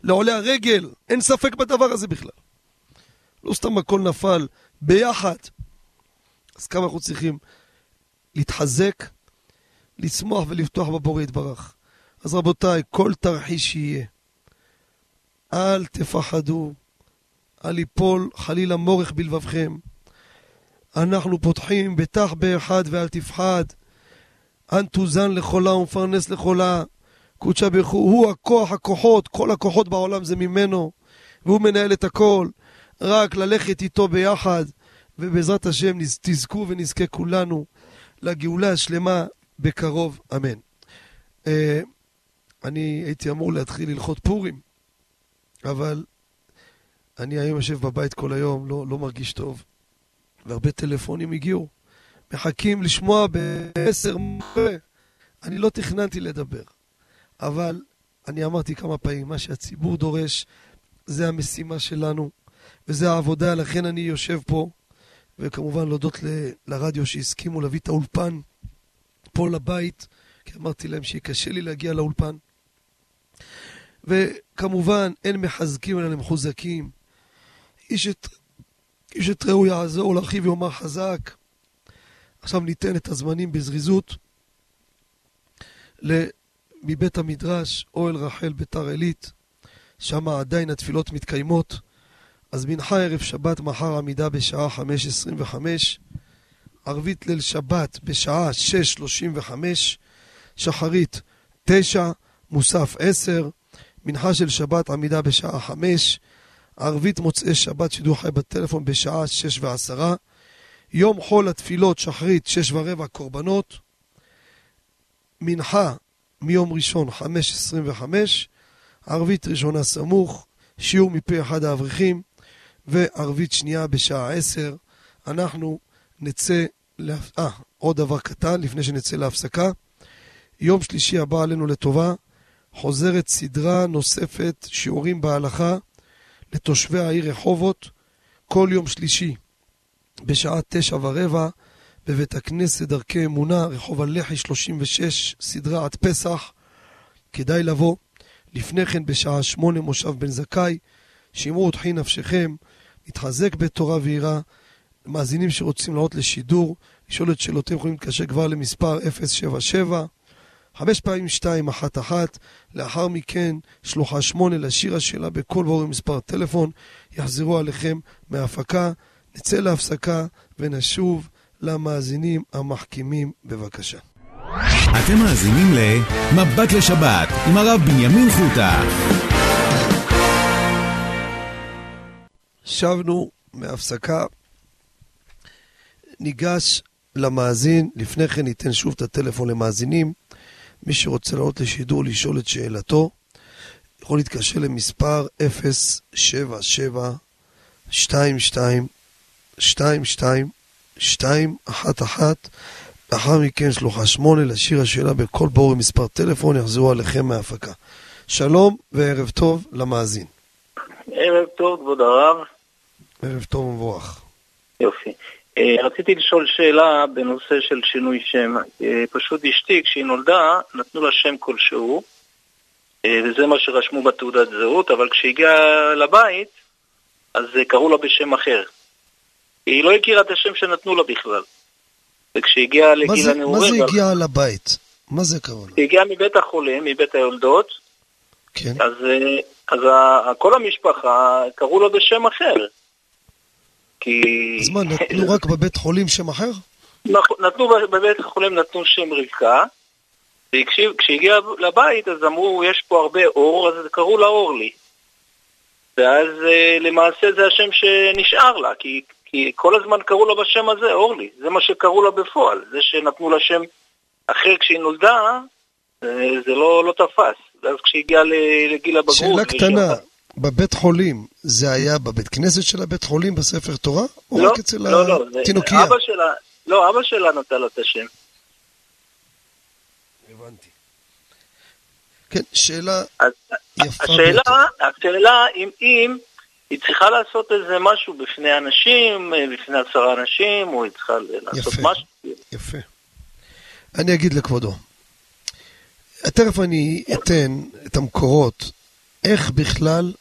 לעולי הרגל. אין ספק בדבר הזה בכלל. לא סתם הכל נפל ביחד. אז כמה אנחנו צריכים להתחזק, לשמוח ולפתוח בבורא יתברך. אז רבותיי, כל תרחיש שיהיה, אל תפחדו, אל יפול חלילה מורך בלבבכם. אנחנו פותחים בטח באחד ואל תפחד. אנ תוזן לחולה ומפרנס לחולה. קודשא הוא, הוא הכוח, הכוחות, כל הכוחות בעולם זה ממנו, והוא מנהל את הכל. רק ללכת איתו ביחד, ובעזרת השם תזכו ונזכה כולנו לגאולה השלמה בקרוב, אמן. Uh, אני הייתי אמור להתחיל ללכות פורים. אבל אני היום יושב בבית כל היום, לא, לא מרגיש טוב, והרבה טלפונים הגיעו. מחכים לשמוע בעשר מורה. אני לא תכננתי לדבר, אבל אני אמרתי כמה פעמים, מה שהציבור דורש, זה המשימה שלנו, וזה העבודה, לכן אני יושב פה, וכמובן להודות ל, לרדיו שהסכימו להביא את האולפן פה לבית, כי אמרתי להם שיהיה קשה לי להגיע לאולפן. וכמובן, אין מחזקים אלא למחוזקים. איש את, איש את רעהו יעזור, לאחיו יאמר חזק. עכשיו ניתן את הזמנים בזריזות. מבית המדרש, אוהל רחל ביתר עילית, שם עדיין התפילות מתקיימות. אז מנחה ערב שבת מחר עמידה בשעה 5.25, ערבית ליל שבת בשעה 6.35, שחרית 9, מוסף 10, מנחה של שבת עמידה בשעה חמש, ערבית מוצאי שבת שידור חי בטלפון בשעה שש ועשרה, יום חול התפילות שחרית שש ורבע קורבנות, מנחה מיום ראשון חמש עשרים וחמש, ערבית ראשונה סמוך שיעור מפי אחד האברכים, וערבית שנייה בשעה עשר. אנחנו נצא. אה, עוד דבר קטן לפני שנצא להפסקה. יום שלישי הבא עלינו לטובה, חוזרת סדרה נוספת, שיעורים בהלכה, לתושבי העיר רחובות, כל יום שלישי, בשעה תשע ורבע, בבית הכנסת דרכי אמונה, רחוב הלח"י 36, סדרה עד פסח. כדאי לבוא. לפני כן בשעה שמונה מושב בן זכאי, שמעו ותחי נפשכם, נתחזק בתורה ויראה. מאזינים שרוצים לעלות לשידור, לשאול את שאלותיהם יכולים להתקשר כבר למספר 077 חמש פעמים שתיים, אחת אחת, לאחר מכן שלוחה שמונה לשיר השאלה בכל ברור מספר טלפון, יחזרו עליכם מההפקה, נצא להפסקה ונשוב למאזינים המחכימים בבקשה. אתם מאזינים ל"מבט לשבת" עם הרב בנימין חוטה. שבנו מהפסקה, ניגש למאזין, לפני כן ניתן שוב את הטלפון למאזינים. מי שרוצה לעלות לשידור לשאול את שאלתו, יכול להתקשר למספר 077 22 22 211 לאחר מכן שלוחה שמונה לשיר השאלה בכל בור עם מספר טלפון יחזרו עליכם מההפקה. שלום וערב טוב למאזין. ערב טוב, כבוד הרב. ערב טוב ומבורך. יופי. אה, רציתי לשאול שאלה בנושא של שינוי שם. אה, פשוט אשתי, כשהיא נולדה, נתנו לה שם כלשהו, אה, וזה מה שרשמו בתעודת זהות, אבל כשהגיעה לבית, אז קראו לה בשם אחר. היא לא הכירה את השם שנתנו לה בכלל. וכשהגיעה לגיל הנעורים... מה זה הגיעה לבית? מה זה קראו לה? היא הגיעה מבית החולים, מבית היולדות, כן. אז, אז כל המשפחה קראו לה בשם אחר. כי... אז מה, נתנו רק בבית חולים שם אחר? נתנו בבית החולים, נתנו שם רבקה, וכשהגיע לבית אז אמרו, יש פה הרבה אור, אז קראו לה אורלי. ואז אה, למעשה זה השם שנשאר לה, כי, כי כל הזמן קראו לה בשם הזה, אורלי. זה מה שקראו לה בפועל. זה שנתנו לה שם אחר כשהיא נולדה, אה, זה לא, לא תפס. ואז כשהגיעה לגיל הבגרות... שאלה קטנה, בבית חולים, זה היה בבית כנסת של הבית חולים בספר תורה? או לא, רק אצל לא, לא? אבא שלה, לא, אבא שלה נתן לו את השם. הבנתי. כן, שאלה אז, יפה השאלה, ביותר. השאלה אם, אם היא צריכה לעשות איזה משהו בפני אנשים, בפני עשרה אנשים, או היא צריכה לעשות יפה. משהו. יפה. אני אגיד לכבודו. תכף אני אתן את המקורות, איך בכלל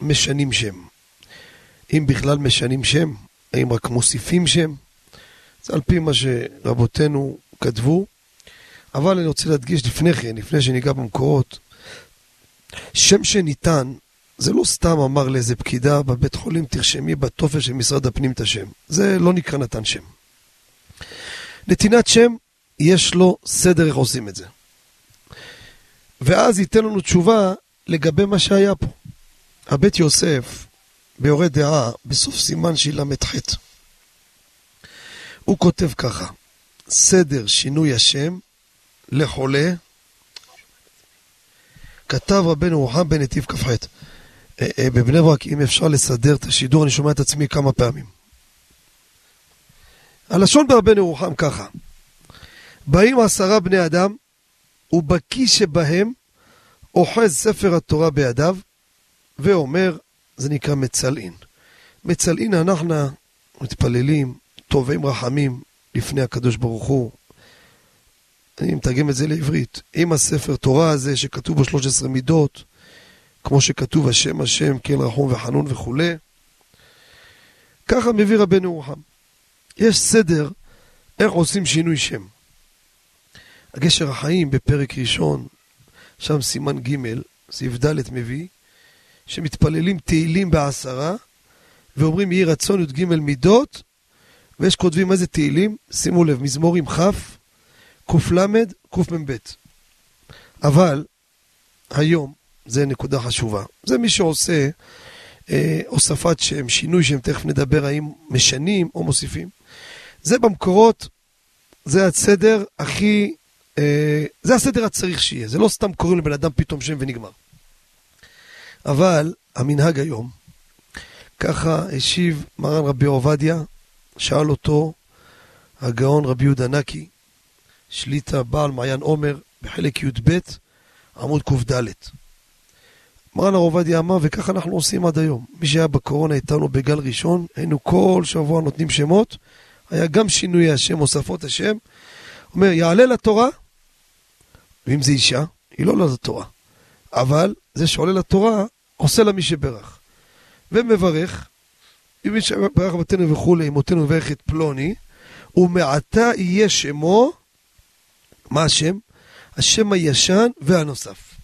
משנים שם. אם בכלל משנים שם, האם רק מוסיפים שם? זה על פי מה שרבותינו כתבו. אבל אני רוצה להדגיש לפני כן, לפני שניגע במקורות, שם שניתן, זה לא סתם אמר לאיזה פקידה בבית חולים, תרשמי בטופס של משרד הפנים את השם. זה לא נקרא נתן שם. נתינת שם, יש לו סדר איך עושים את זה. ואז ייתן לנו תשובה לגבי מה שהיה פה. הבית יוסף, ביורה דעה, בסוף סימן של"ח. הוא כותב ככה, סדר שינוי השם לחולה, כתב רבנו רוחם בנתיב כ"ח. אה, אה, בבני ברק, אם אפשר לסדר את השידור, אני שומע את עצמי כמה פעמים. הלשון ברבנו רוחם ככה, באים עשרה בני אדם, ובקיא שבהם אוחז ספר התורה בידיו, ואומר, זה נקרא מצלעין. מצלעין אנחנו מתפללים, תובעים רחמים לפני הקדוש ברוך הוא. אני מתרגם את זה לעברית. עם הספר תורה הזה שכתוב בו 13 מידות, כמו שכתוב השם השם, כן רחום וחנון וכולי, ככה מביא רבנו רוחם. יש סדר איך עושים שינוי שם. הגשר החיים בפרק ראשון, שם סימן ג', סעיף ד' מביא, שמתפללים תהילים בעשרה, ואומרים יהי רצון י"ג מידות, ויש כותבים איזה תהילים, שימו לב, מזמורים כ', קל', קמ"ב. אבל היום, זה נקודה חשובה, זה מי שעושה אה, הוספת שם, שינוי שם, תכף נדבר האם משנים או מוסיפים. זה במקורות, זה הסדר הכי, זה הסדר הצריך שיהיה, זה לא סתם קוראים לבן אדם פתאום שם ונגמר. אבל המנהג היום, ככה השיב מרן רבי עובדיה, שאל אותו הגאון רבי יהודה נקי, שליטה בעל מעיין עומר, בחלק י"ב, עמוד קד. מרן הרב עובדיה אמר, וככה אנחנו עושים עד היום. מי שהיה בקורונה איתנו בגל ראשון, היינו כל שבוע נותנים שמות, היה גם שינוי השם, הוספות השם. אומר, יעלה לתורה, ואם זה אישה, היא לא עולה לתורה. אבל זה שעולה לתורה, עושה לה מי שברך. ומברך, אם מי שברך בתינו וכולי, אמותינו מברך את פלוני, ומעתה יהיה שמו, מה השם? השם הישן והנוסף.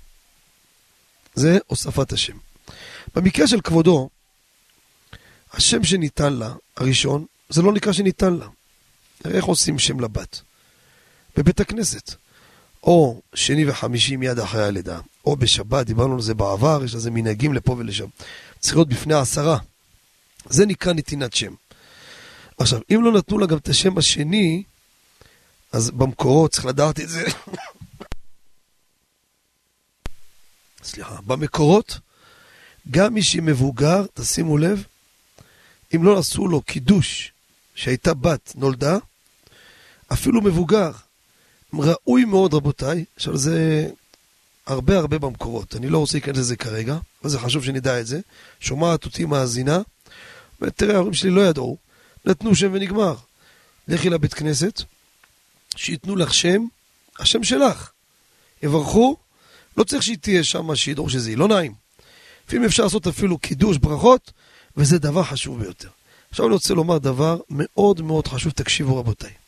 זה הוספת השם. במקרה של כבודו, השם שניתן לה, הראשון, זה לא נקרא שניתן לה. איך עושים שם לבת? בבית הכנסת. או שני וחמישי מיד אחרי הלידה, או בשבת, דיברנו על זה בעבר, יש לזה מנהגים לפה ולשם. צריך להיות בפני העשרה. זה נקרא נתינת שם. עכשיו, אם לא נתנו לה גם את השם השני, אז במקורות צריך לדעת את זה. סליחה, במקורות, גם מי שמבוגר, תשימו לב, אם לא עשו לו קידוש שהייתה בת, נולדה, אפילו מבוגר, ראוי מאוד רבותיי, עכשיו זה הרבה הרבה במקורות, אני לא רוצה להיכנס לזה כרגע, אבל זה חשוב שנדע את זה, שומעת אותי מאזינה, ותראה, ההורים שלי לא ידעו, נתנו שם ונגמר. לכי לבית כנסת, שייתנו לך שם, השם שלך. יברכו, לא צריך שהיא תהיה שם, שידעו שזה יהיה, לא נעים. לפעמים אפשר לעשות אפילו קידוש, ברכות, וזה דבר חשוב ביותר. עכשיו אני רוצה לומר דבר מאוד מאוד חשוב, תקשיבו רבותיי.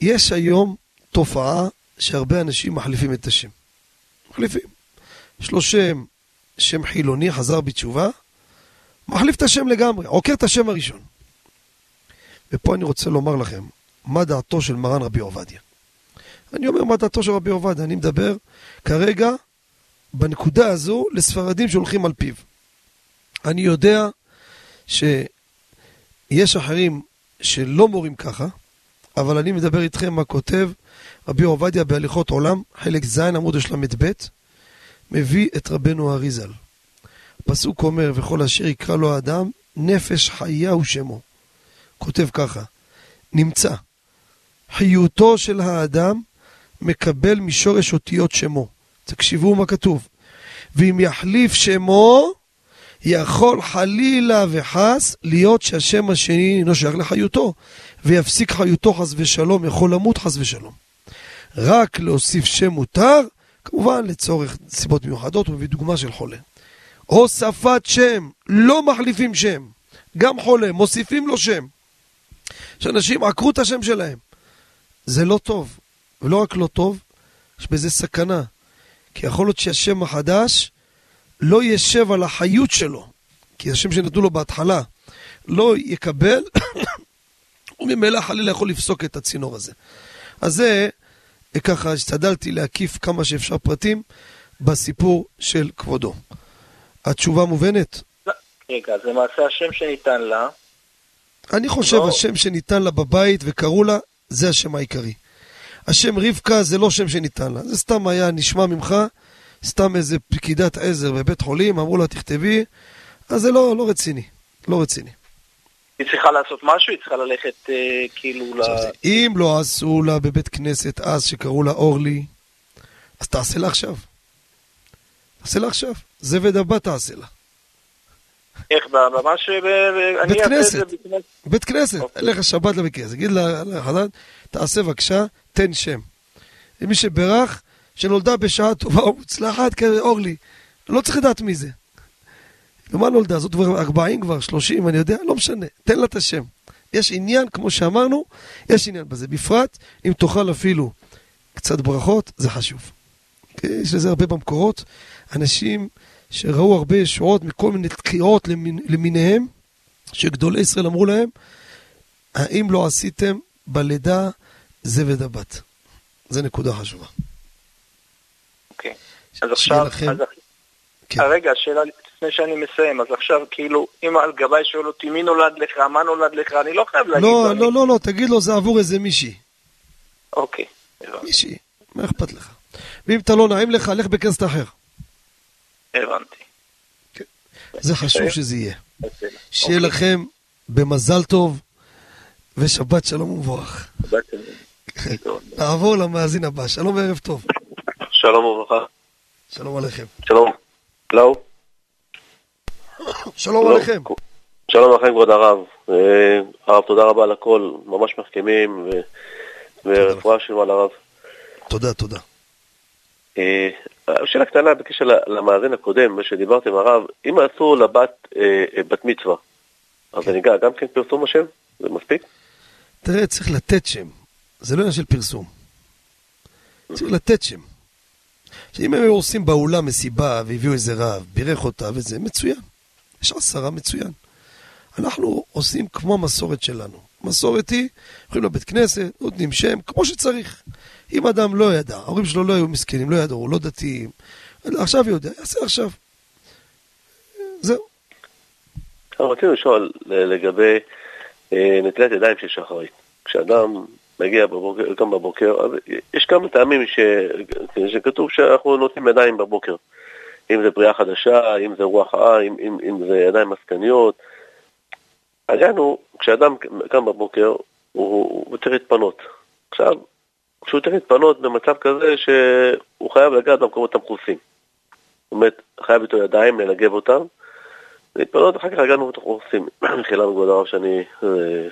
יש היום תופעה שהרבה אנשים מחליפים את השם. מחליפים. יש לו שם, שם חילוני, חזר בתשובה, מחליף את השם לגמרי, עוקר את השם הראשון. ופה אני רוצה לומר לכם, מה דעתו של מרן רבי עובדיה. אני אומר מה דעתו של רבי עובדיה, אני מדבר כרגע בנקודה הזו לספרדים שהולכים על פיו. אני יודע שיש אחרים שלא מורים ככה, אבל אני מדבר איתכם מה כותב רבי עובדיה בהליכות עולם, חלק ז' עמוד השל"ב, מביא את רבנו אריזל. הפסוק אומר, וכל אשר יקרא לו האדם, נפש חיה הוא שמו. כותב ככה, נמצא, חיותו של האדם מקבל משורש אותיות שמו. תקשיבו מה כתוב. ואם יחליף שמו, יכול חלילה וחס להיות שהשם השני אינו שייך לחיותו, ויפסיק חיותו חס ושלום, יכול למות חס ושלום. רק להוסיף שם מותר, כמובן לצורך סיבות מיוחדות, הוא מביא דוגמה של חולה. הוספת שם, לא מחליפים שם. גם חולה, מוסיפים לו שם. שאנשים עקרו את השם שלהם. זה לא טוב. ולא רק לא טוב, יש בזה סכנה. כי יכול להיות שהשם החדש לא ישב על החיות שלו. כי השם שנתנו לו בהתחלה לא יקבל, וממילא חלילה יכול לפסוק את הצינור הזה. אז זה, ככה השתדלתי להקיף כמה שאפשר פרטים בסיפור של כבודו. התשובה מובנת? רגע, זה מעשה השם שניתן לה. אני חושב לא... השם שניתן לה בבית וקראו לה, זה השם העיקרי. השם רבקה זה לא שם שניתן לה, זה סתם היה נשמע ממך, סתם איזה פקידת עזר בבית חולים, אמרו לה תכתבי, אז זה לא, לא רציני, לא רציני. היא צריכה לעשות משהו? היא צריכה ללכת אה, כאילו ל... אם לא עשו לה בבית כנסת אז שקראו לה אורלי, אז תעשה לה עכשיו. תעשה לה עכשיו. זבד הבא תעשה לה. איך, ממש... בית כנסת, בית כנסת, אוקיי. לך שבת לבית כנסת, תגיד לחדד, תעשה בבקשה, תן שם. למי שברך, שנולדה בשעה טובה ומוצלחת, כאורלי, לא צריך לדעת מי זה. ומה נולדה? זאת כבר 40 כבר, 30, אני יודע, לא משנה, תן לה את השם. יש עניין, כמו שאמרנו, יש עניין בזה. בפרט, אם תאכל אפילו קצת ברכות, זה חשוב. יש לזה הרבה במקורות. אנשים שראו הרבה ישועות מכל מיני תקיעות למיניהם, שגדולי ישראל אמרו להם, האם לא עשיתם בלידה זבד הבת? זו נקודה חשובה. אוקיי, אז עכשיו, לכם... אז... כן. רגע, השאלה לפני שאני מסיים, אז עכשיו כאילו, אם על גביי שואל אותי מי נולד לך, מה נולד לך, אני לא חייב להגיד לא, לו. לא, לא, לא, תגיד לו זה עבור איזה מישהי. אוקיי. מישהי, מה אכפת לך? ואם אתה לא נעים לך, לך בכנסת אחר. הבנתי. זה חשוב שזה יהיה. אוקיי. שיהיה לכם במזל טוב ושבת שלום ומבורך. נעבור למאזין הבא, שלום וערב טוב. שלום וברכה. שלום עליכם. שלום. לא. שלום. עליכם. שלום לכם כבוד הרב. אה, הרב תודה רבה על הכל, ממש מחכימים ורפואה שלמה לרב. תודה, תודה. אה, שאלה קטנה בקשר למאזין הקודם, מה שדיברתם הרב, אם עשו לבת אה, בת מצווה, אז כן. אני גם כן פרסום השם? זה מספיק? תראה, צריך לתת שם. זה לא עניין של פרסום. צריך לתת שם. שאם הם היו עושים באולם מסיבה והביאו איזה רב, בירך אותה וזה, מצוין. יש עשרה מצוין. אנחנו עושים כמו המסורת שלנו. מסורת היא, הולכים לבית כנסת, נותנים שם, כמו שצריך. אם אדם לא ידע, ההורים שלו לא היו מסכנים, לא ידעו, לא דתיים, עכשיו יודע, יעשה עכשיו. זהו. רצינו לשאול לגבי אה, נטילת ידיים של שחרית. כשאדם מגיע בבוקר, קם בבוקר, אז יש כמה טעמים ש... שכתוב שאנחנו נותנים ידיים בבוקר. אם זה בריאה חדשה, אם זה רוח רעה, אם, אם, אם זה ידיים עסקניות. העניין הוא, כשאדם קם בבוקר, הוא, הוא צריך להתפנות. עכשיו, כשהוא צריך להתפנות במצב כזה שהוא חייב לגעת במקומות המכוסים. זאת אומרת, חייב איתו ידיים, לנגב אותם, להתפנות, אחר כך הגענו ואנחנו עושים. מחילה מכבוד הרב שאני... אה,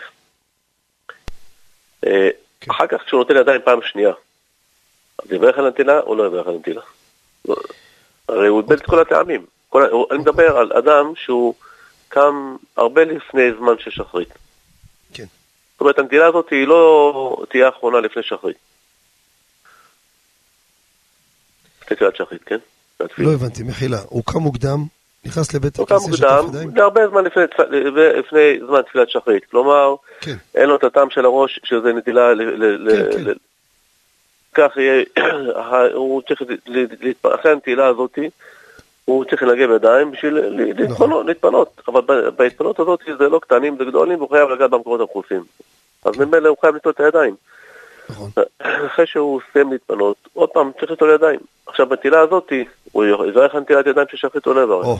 אה, כן. אחר כך כשהוא נוטל ידיים פעם שנייה, אז יברך על הנטילה או לא יברך על הנטילה? הרי הוא איבד את כל הטעמים. כל אני מדבר על אדם שהוא קם הרבה לפני זמן של שחרית. כן. זאת אומרת, הנטילה הזאת היא לא תהיה אחרונה לפני שחרית. תפילת שחרית, כן? לא הבנתי, מחילה. הוא קם מוקדם, נכנס לבית הוא קם הכיסא שטף מוקדם, ידיים? זה הרבה זמן לפני, לפני זמן תפילת שחרית. כלומר, כן. אין לו את הטעם של הראש שזה נטילה כן, כן. כך יהיה, הוא צריך, אחרי הנטילה הזאת, הוא צריך לנגב ידיים בשביל נכון. להתפנות, להתפנות. אבל בהתפנות הזאת זה לא קטנים, זה גדולים, והוא חייב לגעת במקומות המכוסים. אז ממילא הוא חייב לטול את הידיים. נכון. אחרי שהוא סיים להתפנות, עוד פעם צריך לטול ידיים. עכשיו, בנטילה הזאת, הוא יברך על נטילת ידיים של שחרית או לא יברך. או,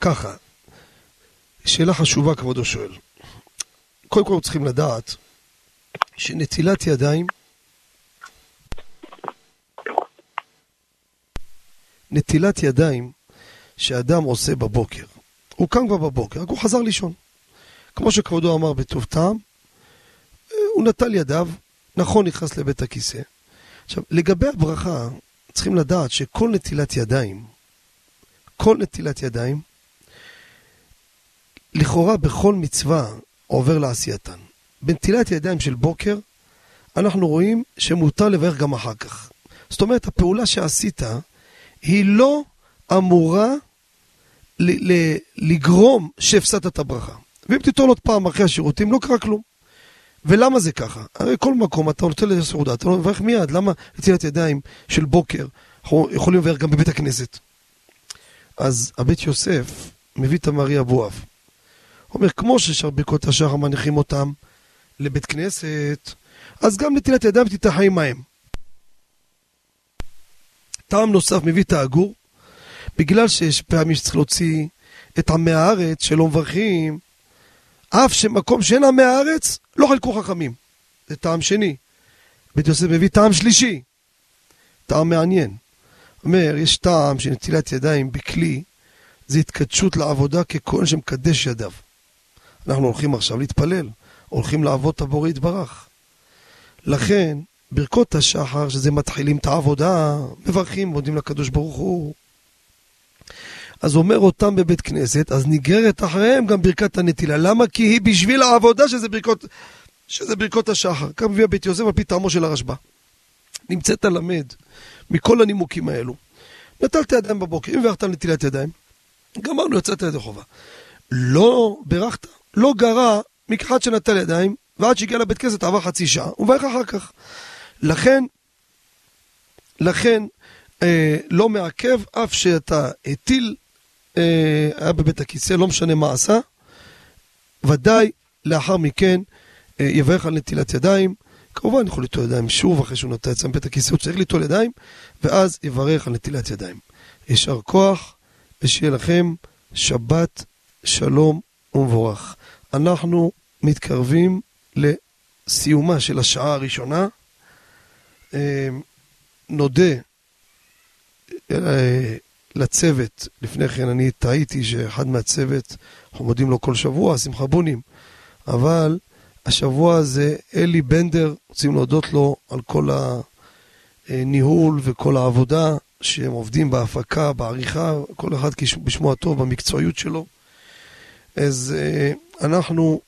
ככה. שאלה חשובה, כבודו שואל. קודם כל צריכים לדעת שנטילת ידיים, נטילת ידיים שאדם עושה בבוקר, הוא קם כבר בבוקר, רק הוא חזר לישון. כמו שכבודו אמר בטוב טעם, הוא נטל ידיו, נכון נכנס לבית הכיסא. עכשיו, לגבי הברכה, צריכים לדעת שכל נטילת ידיים, כל נטילת ידיים, לכאורה בכל מצווה עובר לעשייתן. בנטילת ידיים של בוקר, אנחנו רואים שמותר לברך גם אחר כך. זאת אומרת, הפעולה שעשית היא לא אמורה ל- ל- לגרום שהפסדת את הברכה. ואם תיטול עוד פעם אחרי השירותים, לא קרה כלום. ולמה זה ככה? הרי כל מקום אתה נותן לזה סעודה, אתה לא מברך מיד, למה נטילת ידיים של בוקר, אנחנו יכולים לברך גם בבית הכנסת. אז הבית יוסף מביא את המרי אבואב. הוא אומר, כמו ששאר ברכות השחר מניחים אותם לבית כנסת, אז גם נטילת ידיים תתאחה עמהם. טעם נוסף מביא את העגור, בגלל שיש פעמים שצריך להוציא את עמי הארץ שלא מברכים, אף שמקום שאין עמי הארץ, לא חלקו חכמים. זה טעם שני. בית יוסף מביא טעם שלישי. טעם מעניין. אומר, יש טעם של נטילת ידיים בכלי, זה התקדשות לעבודה ככהן שמקדש ידיו. אנחנו הולכים עכשיו להתפלל, הולכים לעבוד את הבורא יתברך. לכן, ברכות השחר, שזה מתחילים את העבודה, מברכים, מודים לקדוש ברוך הוא. אז אומר אותם בבית כנסת, אז נגררת אחריהם גם ברכת הנטילה. למה? כי היא בשביל העבודה שזה ברכות, שזה ברכות השחר. כך מביא הבית יוסף על פי טעמו של הרשב"א. נמצאת למד מכל הנימוקים האלו. נטלת ידיים בבוקר, אם ברכת נטילת ידיים, גמרנו, יצאת ידי חובה. לא ברכת, לא גרע מכחד שנטל ידיים, ועד שהגיע לבית כנסת עבר חצי שעה, הוא אחר כך. לכן, לכן, אה, לא מעכב, אף שאתה הטיל, אה, היה בבית הכיסא, לא משנה מה עשה, ודאי לאחר מכן אה, יברך על נטילת ידיים. כמובן יכול ליטול ידיים שוב אחרי שהוא נטל אצלם בית הכיסא, הוא צריך ליטול ידיים, ואז יברך על נטילת ידיים. יישר כוח, ושיהיה לכם שבת שלום ומבורך. אנחנו מתקרבים לסיומה של השעה הראשונה. אה, נודה אה, לצוות, לפני כן אני טעיתי שאחד מהצוות, אנחנו מודים לו כל שבוע, שמחה בונים, אבל השבוע הזה אלי בנדר, רוצים להודות לו על כל הניהול וכל העבודה שהם עובדים בהפקה, בעריכה, כל אחד בשמו הטוב, במקצועיות שלו. אז אה, אנחנו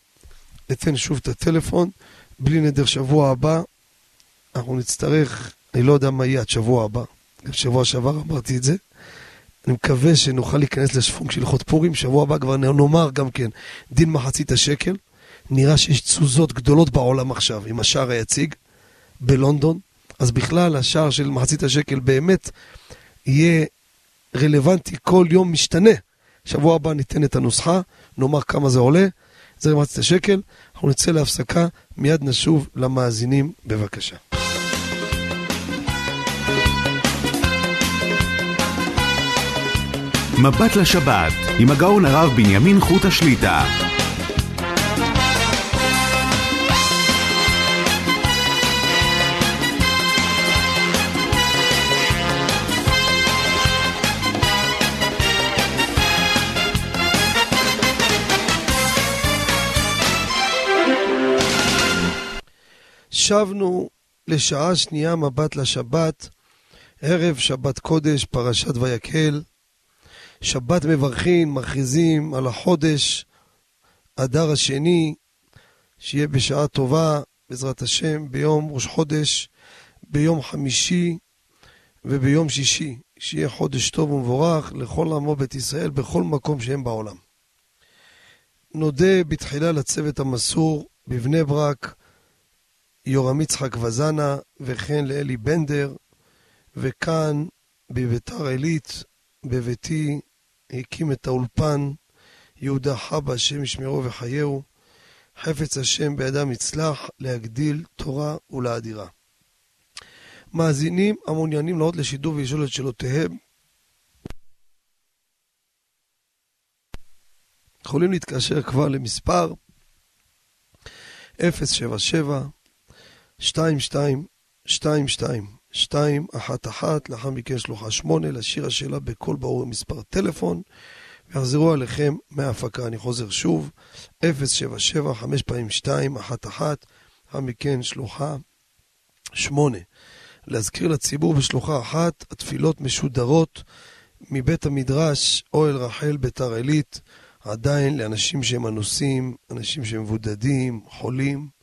ניתן שוב את הטלפון, בלי נדר שבוע הבא, אנחנו נצטרך, אני לא יודע מה יהיה עד שבוע הבא, גם שבוע שעבר אמרתי את זה. אני מקווה שנוכל להיכנס לשפונג של הלכות פורים, שבוע הבא כבר נאמר גם כן דין מחצית השקל. נראה שיש תזוזות גדולות בעולם עכשיו עם השער היציג בלונדון, אז בכלל השער של מחצית השקל באמת יהיה רלוונטי כל יום משתנה. שבוע הבא ניתן את הנוסחה, נאמר כמה זה עולה, זה מחצית השקל, אנחנו נצא להפסקה, מיד נשוב למאזינים, בבקשה. מבט לשבת, עם הגאון הרב בנימין חוט השליטה. שבנו לשעה שנייה מבט לשבת, ערב שבת קודש, פרשת ויקהל. שבת מברכין, מכריזים על החודש, אדר השני, שיהיה בשעה טובה, בעזרת השם, ביום ראש חודש, ביום חמישי וביום שישי, שיהיה חודש טוב ומבורך לכל עמו בית ישראל בכל מקום שהם בעולם. נודה בתחילה לצוות המסור בבני ברק, יורם יצחק וזנה, וכן לאלי בנדר, וכאן בביתר עילית, בביתי, הקים את האולפן יהודה חבא, השם ישמרו וחייהו, חפץ השם בידם יצלח להגדיל תורה ולאדירה. מאזינים המעוניינים לעוד לשידור ולשאול את שאלותיהם יכולים להתקשר כבר למספר 077 22 22 211, לאחר מכן שלוחה 8, לשיר השאלה בקול ברור מספר טלפון, ויחזרו עליכם מההפקה. אני חוזר שוב, 077 5 פעמים 2, 1 1, לאחר מכן שלוחה 8. להזכיר לציבור בשלוחה אחת, התפילות משודרות מבית המדרש אוהל רחל ביתר עילית, עדיין לאנשים שהם אנוסים, אנשים שהם מבודדים, חולים.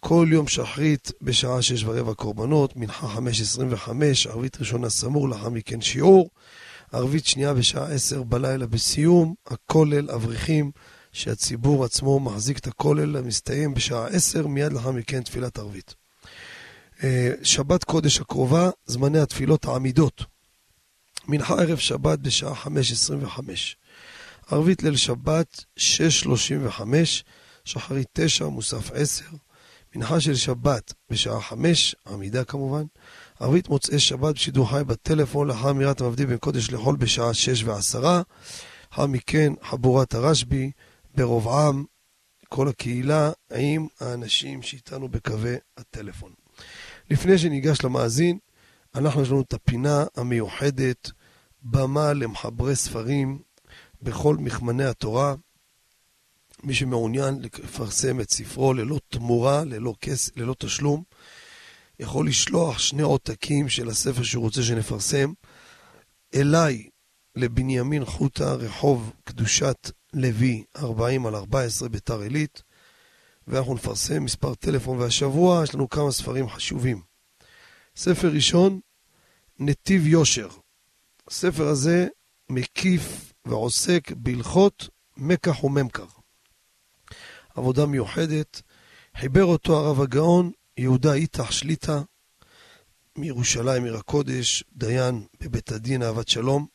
כל יום שחרית בשעה שש ורבע קורבנות, מנחה חמש עשרים וחמש, ערבית ראשונה סמור, לאחר מכן שיעור, ערבית שנייה בשעה עשר בלילה בסיום, הכולל אברכים, שהציבור עצמו מחזיק את הכולל המסתיים בשעה עשר, מיד לאחר מכן תפילת ערבית. אה, שבת קודש הקרובה, זמני התפילות העמידות. מנחה ערב שבת בשעה חמש עשרים וחמש. ערבית ליל שבת, שש שלושים וחמש, שחרית תשע, מוסף עשר. מנחה של שבת בשעה חמש, עמידה כמובן, ערבית מוצאי שבת בשידור חי בטלפון לאחר אמירת המבדיל בין קודש לחול בשעה שש ועשרה, לאחר מכן חבורת הרשב"י ברוב עם, כל הקהילה עם האנשים שאיתנו בקווי הטלפון. לפני שניגש למאזין, אנחנו יש לנו את הפינה המיוחדת, במה למחברי ספרים בכל מכמני התורה. מי שמעוניין לפרסם את ספרו ללא תמורה, ללא, כס, ללא תשלום, יכול לשלוח שני עותקים של הספר שהוא רוצה שנפרסם אליי, לבנימין חוטה, רחוב קדושת לוי, 40 על 14 ביתר עילית, ואנחנו נפרסם מספר טלפון, והשבוע יש לנו כמה ספרים חשובים. ספר ראשון, נתיב יושר. הספר הזה מקיף ועוסק בהלכות מקח וממכר. עבודה מיוחדת. חיבר אותו הרב הגאון יהודה איתח שליטה מירושלים, עיר הקודש, דיין בבית הדין אהבת שלום.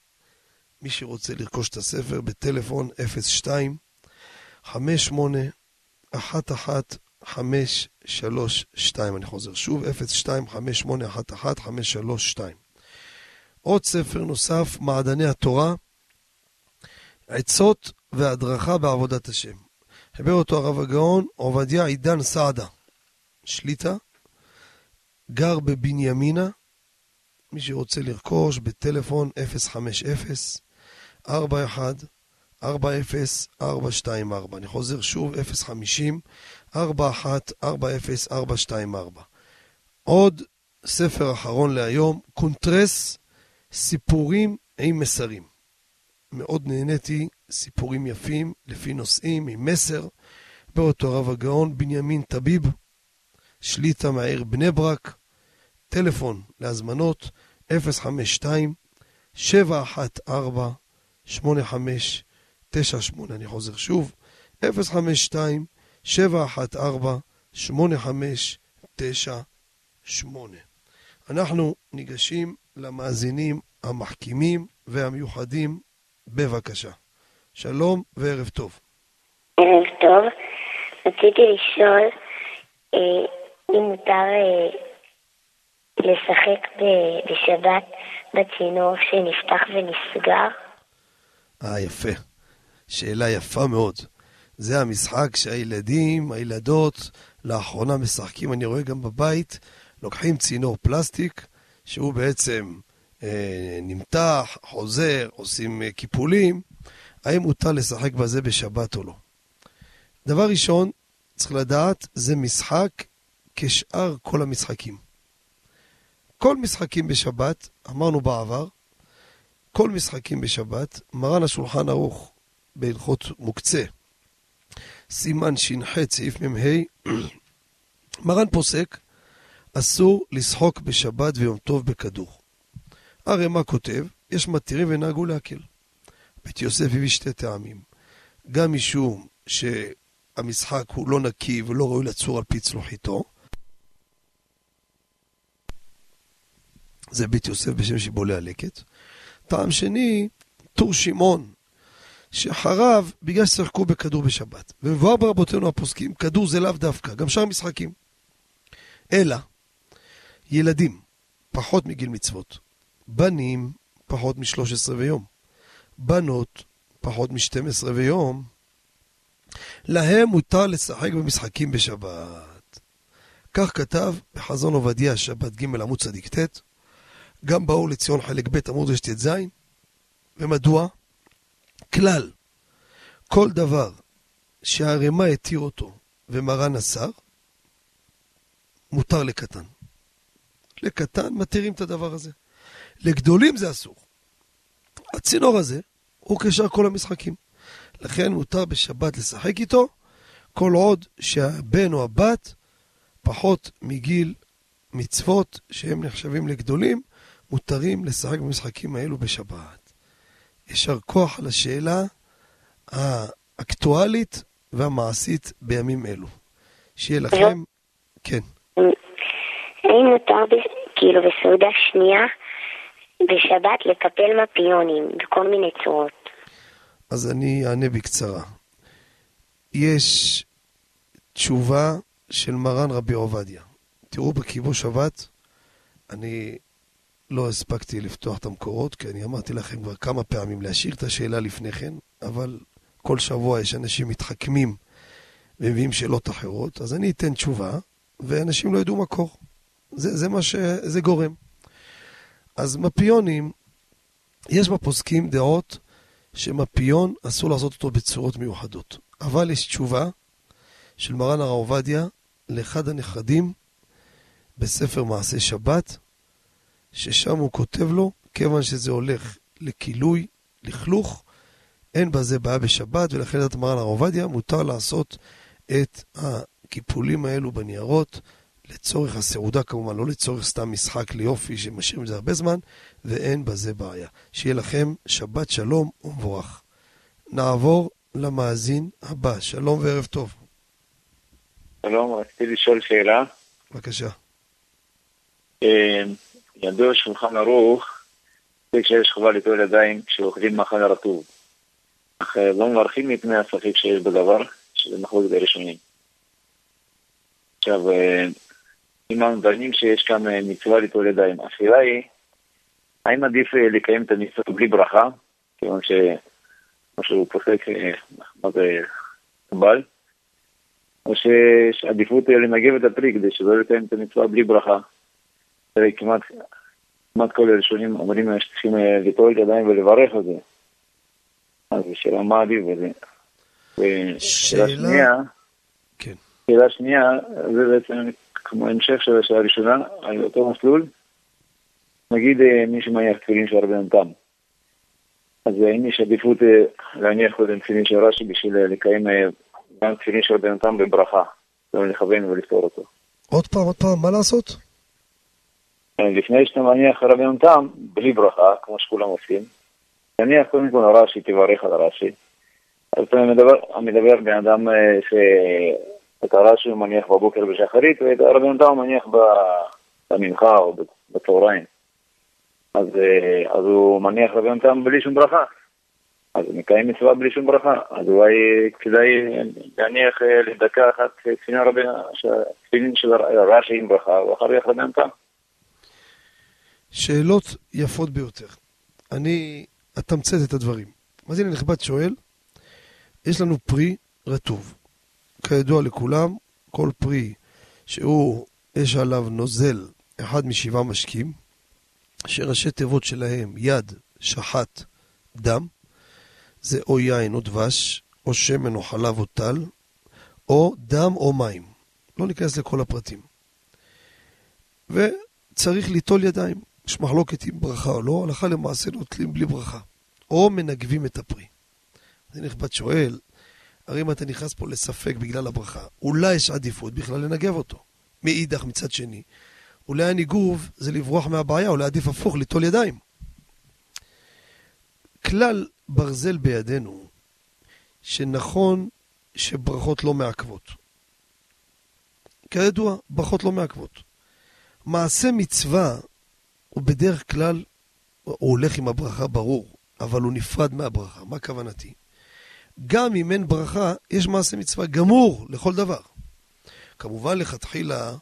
מי שרוצה לרכוש את הספר בטלפון 02 58 11 532 אני חוזר שוב 02 58 11 532 עוד ספר נוסף, מעדני התורה עצות והדרכה בעבודת השם. חיבר אותו הרב הגאון עובדיה עידן סעדה, שליטה, גר בבנימינה, מי שרוצה לרכוש בטלפון 050-41-40-424. אני חוזר שוב, 050-41-40-424. עוד ספר אחרון להיום, קונטרס, סיפורים עם מסרים. מאוד נהניתי, סיפורים יפים, לפי נושאים, עם מסר. באותו הרב הגאון בנימין טביב, שליטה מהעיר בני ברק, טלפון להזמנות 052 714 8598 אני חוזר שוב, 052 714 8598 אנחנו ניגשים למאזינים המחכימים והמיוחדים, בבקשה. שלום וערב טוב. ערב טוב. רציתי לשאול אה, אם מותר אה, לשחק בשבת בצינור שנפתח ונסגר? אה, יפה. שאלה יפה מאוד. זה המשחק שהילדים, הילדות, לאחרונה משחקים, אני רואה גם בבית, לוקחים צינור פלסטיק, שהוא בעצם אה, נמתח, חוזר, עושים אה, קיפולים. האם מותר לשחק בזה בשבת או לא? דבר ראשון, צריך לדעת, זה משחק כשאר כל המשחקים. כל משחקים בשבת, אמרנו בעבר, כל משחקים בשבת, מרן השולחן ערוך בהלכות מוקצה, סימן ש"ח סעיף מ"ה, מרן פוסק, אסור לשחוק בשבת ויום טוב בכדור. הרי מה כותב? יש מתירים ונהגו להקל. בית יוסף הביא שתי טעמים. גם משום שהמשחק הוא לא נקי ולא ראוי לצור על פי צלוחיתו, זה בית יוסף בשם שיבולי הלקט. טעם שני, טור שמעון, שחרב בגלל ששיחקו בכדור בשבת. ומבואר ברבותינו הפוסקים, כדור זה לאו דווקא, גם שאר משחקים. אלא, ילדים, פחות מגיל מצוות. בנים, פחות מ-13 ויום. בנות, פחות מ-12 ויום. להם מותר לשחק במשחקים בשבת. כך כתב בחזון עובדיה, שבת ג' עמוד צדיק ט', גם באור לציון חלק ב' עמוד רשת ז', ומדוע? כלל, כל דבר שהערימה התיר אותו ומרן אסר, מותר לקטן. לקטן מתירים את הדבר הזה. לגדולים זה אסור. הצינור הזה הוא כשאר כל המשחקים. לכן מותר בשבת לשחק איתו, כל עוד שהבן או הבת פחות מגיל מצוות שהם נחשבים לגדולים, מותרים לשחק במשחקים האלו בשבת. יישר כוח על השאלה האקטואלית והמעשית בימים אלו. שיהיה לכם, כן. האם מותר כאילו בסעודה שנייה בשבת לקפל מפיונים בכל מיני צורות? אז אני אענה בקצרה. יש תשובה של מרן רבי עובדיה. תראו בכיבוש שבת, אני לא הספקתי לפתוח את המקורות, כי אני אמרתי לכם כבר כמה פעמים להשאיר את השאלה לפני כן, אבל כל שבוע יש אנשים מתחכמים ומביאים שאלות אחרות, אז אני אתן תשובה, ואנשים לא ידעו מקור. זה, זה מה שזה גורם. אז מפיונים, יש בפוסקים דעות שמפיון אסור לעשות אותו בצורות מיוחדות. אבל יש תשובה של מרן הרב עובדיה לאחד הנכדים בספר מעשה שבת, ששם הוא כותב לו, כיוון שזה הולך לכילוי, לכלוך, אין בזה בעיה בשבת, ולכן לדעת מרן הרב עובדיה מותר לעשות את הקיפולים האלו בניירות לצורך הסעודה כמובן, לא לצורך סתם משחק ליופי שמשאירים את זה הרבה זמן, ואין בזה בעיה. שיהיה לכם שבת שלום ומבורך. נעבור למאזין הבא. שלום וערב טוב. שלום, רציתי לשאול שאלה. בבקשה. אה, ידוע שולחן ערוך, כשיש חובה לטול ידיים כשאוכלים מאכל הרטוב. אך אה, לא מברכים מפני הספק שיש בדבר, שזה מחלוקת הראשונים. עכשיו, אה, אם אנחנו דנים שיש כאן אה, מצווה ליטול ידיים, השאלה היא, האם עדיף לקיים את המצווה בלי ברכה, כיוון או שהוא פוסק אה, מה זה קבל, או שיש עדיפות לנגב את הפרי כדי שלא לקיים את המצווה בלי ברכה. כמעט, כמעט כל הראשונים אומרים שצריכים ליטול את הידיים ולברך על זה. אז השאלה מה עדיף בזה. ושאלה שנייה, כן. שאלה שנייה, זה בעצם כמו המשך של השאלה הראשונה, על אותו מסלול. נגיד אה, מי שמניח תפילין של הרבה נתם. אז האם יש עדיפות אה, להניח קודם תפילין של רש"י בשביל אה, לקיים גם תפילין של הרבה נתם בברכה, לא לכוון ולפתור אותו. עוד פעם, עוד פעם, מה לעשות? לפני שאתה מניח רבי נתם, בלי ברכה, כמו שכולם עושים, תניח קודם כל רש"י, תברך על רש"י. אז אתה מדבר, מדבר בן אדם שאת הרש"י הוא מניח בבוקר בשחרית, ואת רבי נתם הוא מניח במנחה או בצהריים. אז, אה, אז הוא מניח רבי יונתם בלי שום ברכה. אז הוא מקיים מצווה בלי שום ברכה. אז אולי כדאי להניח אה, לדקה אחת תפילין של רש"י עם ברכה, ואחר כך רבי יונתם. שאלות יפות ביותר. אני אתמצת את הדברים. אז הנה נכבד שואל, יש לנו פרי רטוב. כידוע לכולם, כל פרי שהוא, יש עליו נוזל אחד משבעה משקים, שראשי תיבות שלהם יד, שחט, דם, זה או יין או דבש, או שמן או חלב או טל, או דם או מים. לא ניכנס לכל הפרטים. וצריך ליטול ידיים. יש מחלוקת עם ברכה או לא, הלכה למעשה נוטלים בלי ברכה. או מנגבים את הפרי. זה נכבד שואל, הרי אם אתה נכנס פה לספק בגלל הברכה, אולי יש עדיפות בכלל לנגב אותו. מאידך מצד שני, אולי הניגוב זה לברוח מהבעיה, אולי עדיף הפוך, ליטול ידיים. כלל ברזל בידינו, שנכון שברכות לא מעכבות. כידוע, ברכות לא מעכבות. מעשה מצווה הוא בדרך כלל, הוא הולך עם הברכה ברור, אבל הוא נפרד מהברכה. מה כוונתי? גם אם אין ברכה, יש מעשה מצווה גמור לכל דבר. כמובן, לכתחילה,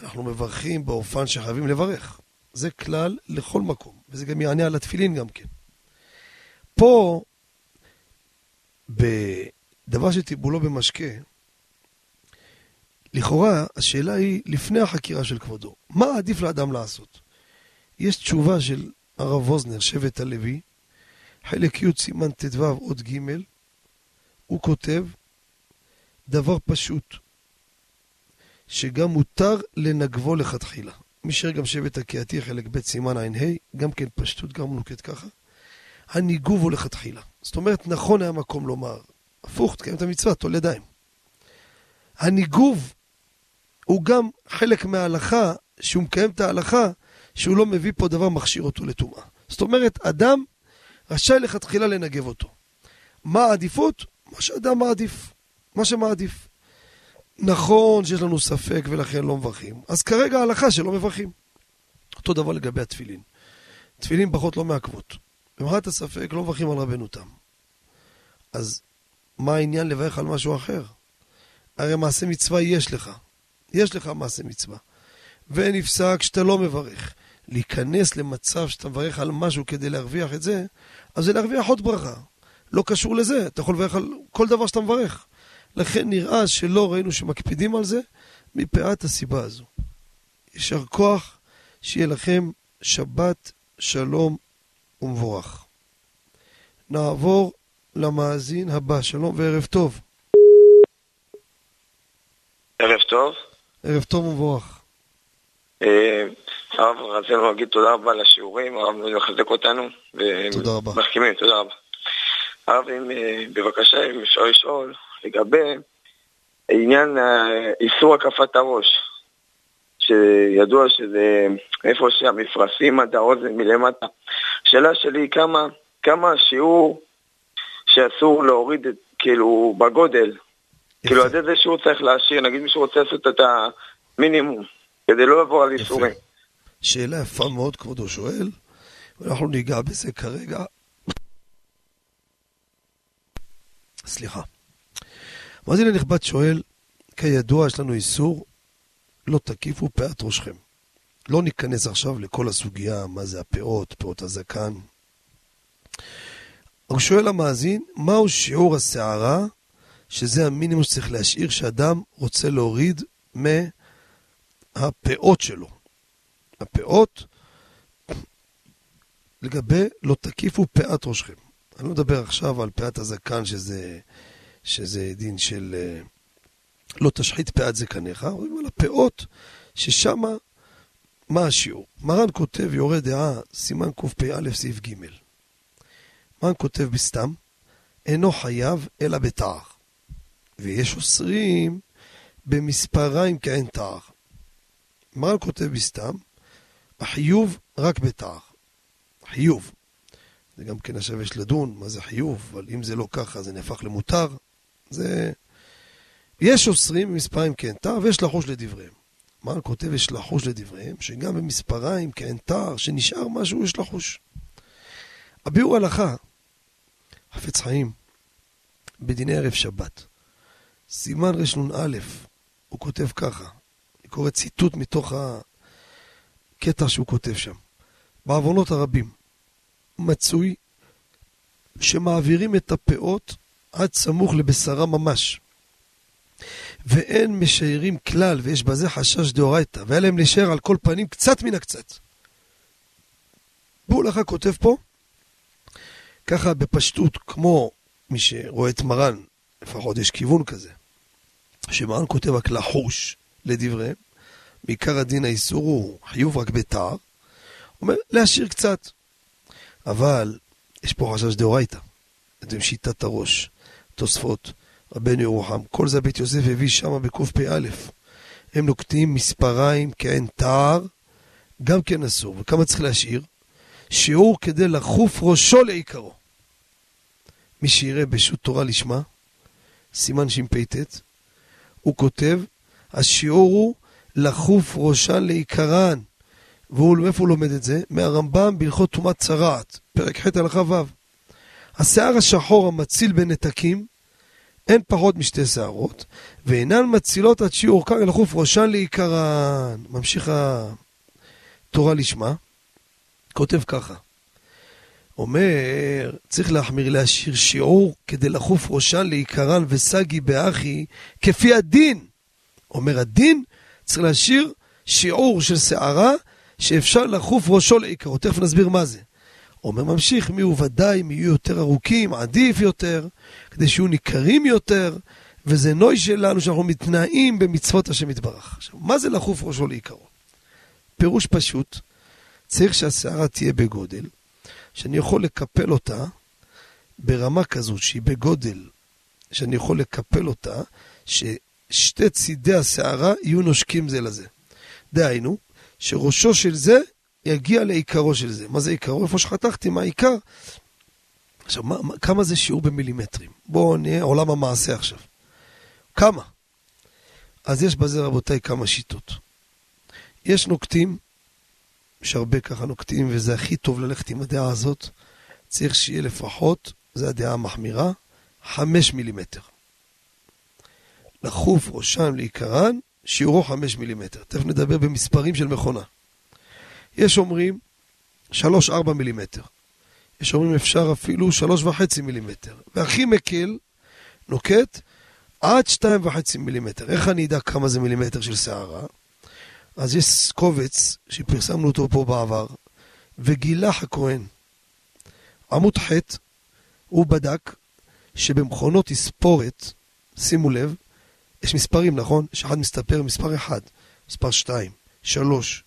אנחנו מברכים באופן שחייבים לברך. זה כלל לכל מקום, וזה גם יענה על התפילין גם כן. פה, בדבר שטיבולו במשקה, לכאורה השאלה היא לפני החקירה של כבודו, מה עדיף לאדם לעשות? יש תשובה של הרב ווזנר, שבט הלוי, חלק י' סימן ט"ו עוד ג', הוא כותב דבר פשוט, שגם מותר לנגבו לכתחילה. מי שראה גם שבט הקהתי, חלק ב' סימן ע"ה, גם כן פשטות, גם נוקט ככה. הניגוב הוא לכתחילה. זאת אומרת, נכון היה מקום לומר, הפוך, תקיים את המצווה, תול ידיים. הניגוב הוא גם חלק מההלכה, שהוא מקיים את ההלכה, שהוא לא מביא פה דבר מכשיר אותו לטומאה. זאת אומרת, אדם רשאי לכתחילה לנגב אותו. מה העדיפות? מה שאדם מעדיף. מה שמעדיף. נכון שיש לנו ספק ולכן לא מברכים, אז כרגע ההלכה שלא מברכים. אותו דבר לגבי התפילין. תפילין פחות לא מעכבות. במחרת הספק לא מברכים על רבנו תם. אז מה העניין לברך על משהו אחר? הרי מעשה מצווה יש לך. יש לך מעשה מצווה. ונפסק שאתה לא מברך. להיכנס למצב שאתה מברך על משהו כדי להרוויח את זה, אז זה להרוויח עוד ברכה. לא קשור לזה, אתה יכול לברך על כל דבר שאתה מברך. לכן נראה שלא ראינו שמקפידים על זה, מפאת הסיבה הזו. יישר כוח, שיהיה לכם שבת שלום ומבורך. נעבור למאזין הבא, שלום וערב טוב. ערב טוב. ערב טוב ומבורך. אה, הרב, רצינו להגיד תודה רבה לשיעורים, הרב מחזק אותנו. תודה רבה. מחכימים, תודה רבה. הרב, אה, בבקשה, אם אפשר לשאול, לגבי עניין איסור הקפת הראש, שידוע שזה איפה שהמפרשים עד האוזן מלמטה. השאלה שלי היא כמה, כמה השיעור שאסור להוריד כאילו בגודל, כאילו עד איזה שיעור צריך להשאיר, נגיד מישהו רוצה לעשות את המינימום, כדי לא לעבור על איסורים. שאלה יפה מאוד כבודו שואל, ואנחנו ניגע בזה כרגע. סליחה. מאזין הנכבד שואל, כידוע יש לנו איסור, לא תקיפו פאת ראשכם. לא ניכנס עכשיו לכל הסוגיה, מה זה הפאות, פאות הזקן. הוא שואל המאזין, מהו שיעור השערה, שזה המינימום שצריך להשאיר שאדם רוצה להוריד מהפאות שלו. הפאות, לגבי לא תקיפו פאת ראשכם. אני לא מדבר עכשיו על פאת הזקן, שזה, שזה דין של אה, לא תשחית פאת זקניך, מדברים על הפאות, ששמה, מה השיעור? מרן כותב יורה דעה, סימן קפ"א, סעיף ג'. מרן כותב בסתם, אינו חייב אלא בתער. ויש אוסרים במספריים כעין תער. מרן כותב בסתם, החיוב רק בתער. חיוב. זה גם כן עכשיו יש לדון מה זה חיוב, אבל אם זה לא ככה זה נהפך למותר. זה... יש אוסרים במספריים כעין תער ויש לחוש לדבריהם. מרן כותב יש לחוש לדבריהם, שגם במספריים כעין תער, שנשאר משהו יש לחוש. הביאור הלכה, חפץ חיים, בדיני ערב שבת, סימן רנ"א, הוא כותב ככה, אני קורא ציטוט מתוך הקטע שהוא כותב שם. בעוונות הרבים מצוי שמעבירים את הפאות עד סמוך לבשרה ממש. ואין משיירים כלל, ויש בזה חשש דאורייתא, והיה להם להישאר על כל פנים קצת מן הקצת. לך כותב פה, ככה בפשטות, כמו מי שרואה את מרן, לפחות יש כיוון כזה, שמרן כותב רק לחוש לדבריהם, בעיקר הדין האיסור הוא חיוב רק בתער, אומר להשאיר קצת. אבל יש פה חשש דאורייתא, אתם שיטת הראש, תוספות, רבנו ירוחם, כל זה בית יוסף הביא שמה בקפ"א. הם נוקטים מספריים כעין תער, גם כן אסור. וכמה צריך להשאיר? שיעור כדי לחוף ראשו לעיקרו. מי שיראה בשו"ת תורה לשמה, סימן שפט, הוא כותב, השיעור הוא לחוף ראשן לעיקרן. ואיפה הוא לומד את זה? מהרמב"ם בהלכות טומאת צרעת, פרק ח' הלכה ו'. השיער השחור המציל בנתקים, אין פחות משתי שערות, ואינן מצילות עד שיעור אורכן לחוף ראשן לעיקרן. ממשיך התורה לשמה, כותב ככה, אומר, צריך להחמיר להשאיר שיעור כדי לחוף ראשן לעיקרן וסגי באחי כפי הדין. אומר הדין, צריך להשאיר שיעור של שערה שאפשר לחוף ראשו לעיקרו. תכף נסביר מה זה. אומר ממשיך, מי הוא ודאי, מי יהיו יותר ארוכים, עדיף יותר, כדי שיהיו ניכרים יותר, וזה נוי שלנו שאנחנו מתנאים במצוות השם יתברך. עכשיו, מה זה לחוף ראשו לעיקרו? פירוש פשוט, צריך שהשערה תהיה בגודל, שאני יכול לקפל אותה ברמה כזו שהיא בגודל, שאני יכול לקפל אותה, ששתי צידי השערה יהיו נושקים זה לזה. דהיינו, שראשו של זה יגיע לעיקרו של זה. מה זה עיקרו? איפה שחתכתי, מה העיקר? עכשיו, מה, מה, כמה זה שיעור במילימטרים? בואו נהיה עולם המעשה עכשיו. כמה? אז יש בזה, רבותיי, כמה שיטות. יש נוקטים, יש הרבה ככה נוקטים, וזה הכי טוב ללכת עם הדעה הזאת. צריך שיהיה לפחות, זו הדעה המחמירה, חמש מילימטר. לחוף ראשם לעיקרן, שיעורו 5 מילימטר. תכף נדבר במספרים של מכונה. יש אומרים 3-4 מילימטר. יש אומרים אפשר אפילו 3.5 מילימטר. והכי מקל, נוקט, עד 2.5 מילימטר. איך אני אדע כמה זה מילימטר של שערה? אז יש קובץ שפרסמנו אותו פה בעבר, וגילח הכהן, עמוד ח', הוא בדק שבמכונות תספורת, שימו לב, יש מספרים, נכון? יש אחד מסתפר מספר אחד, מספר שתיים, שלוש.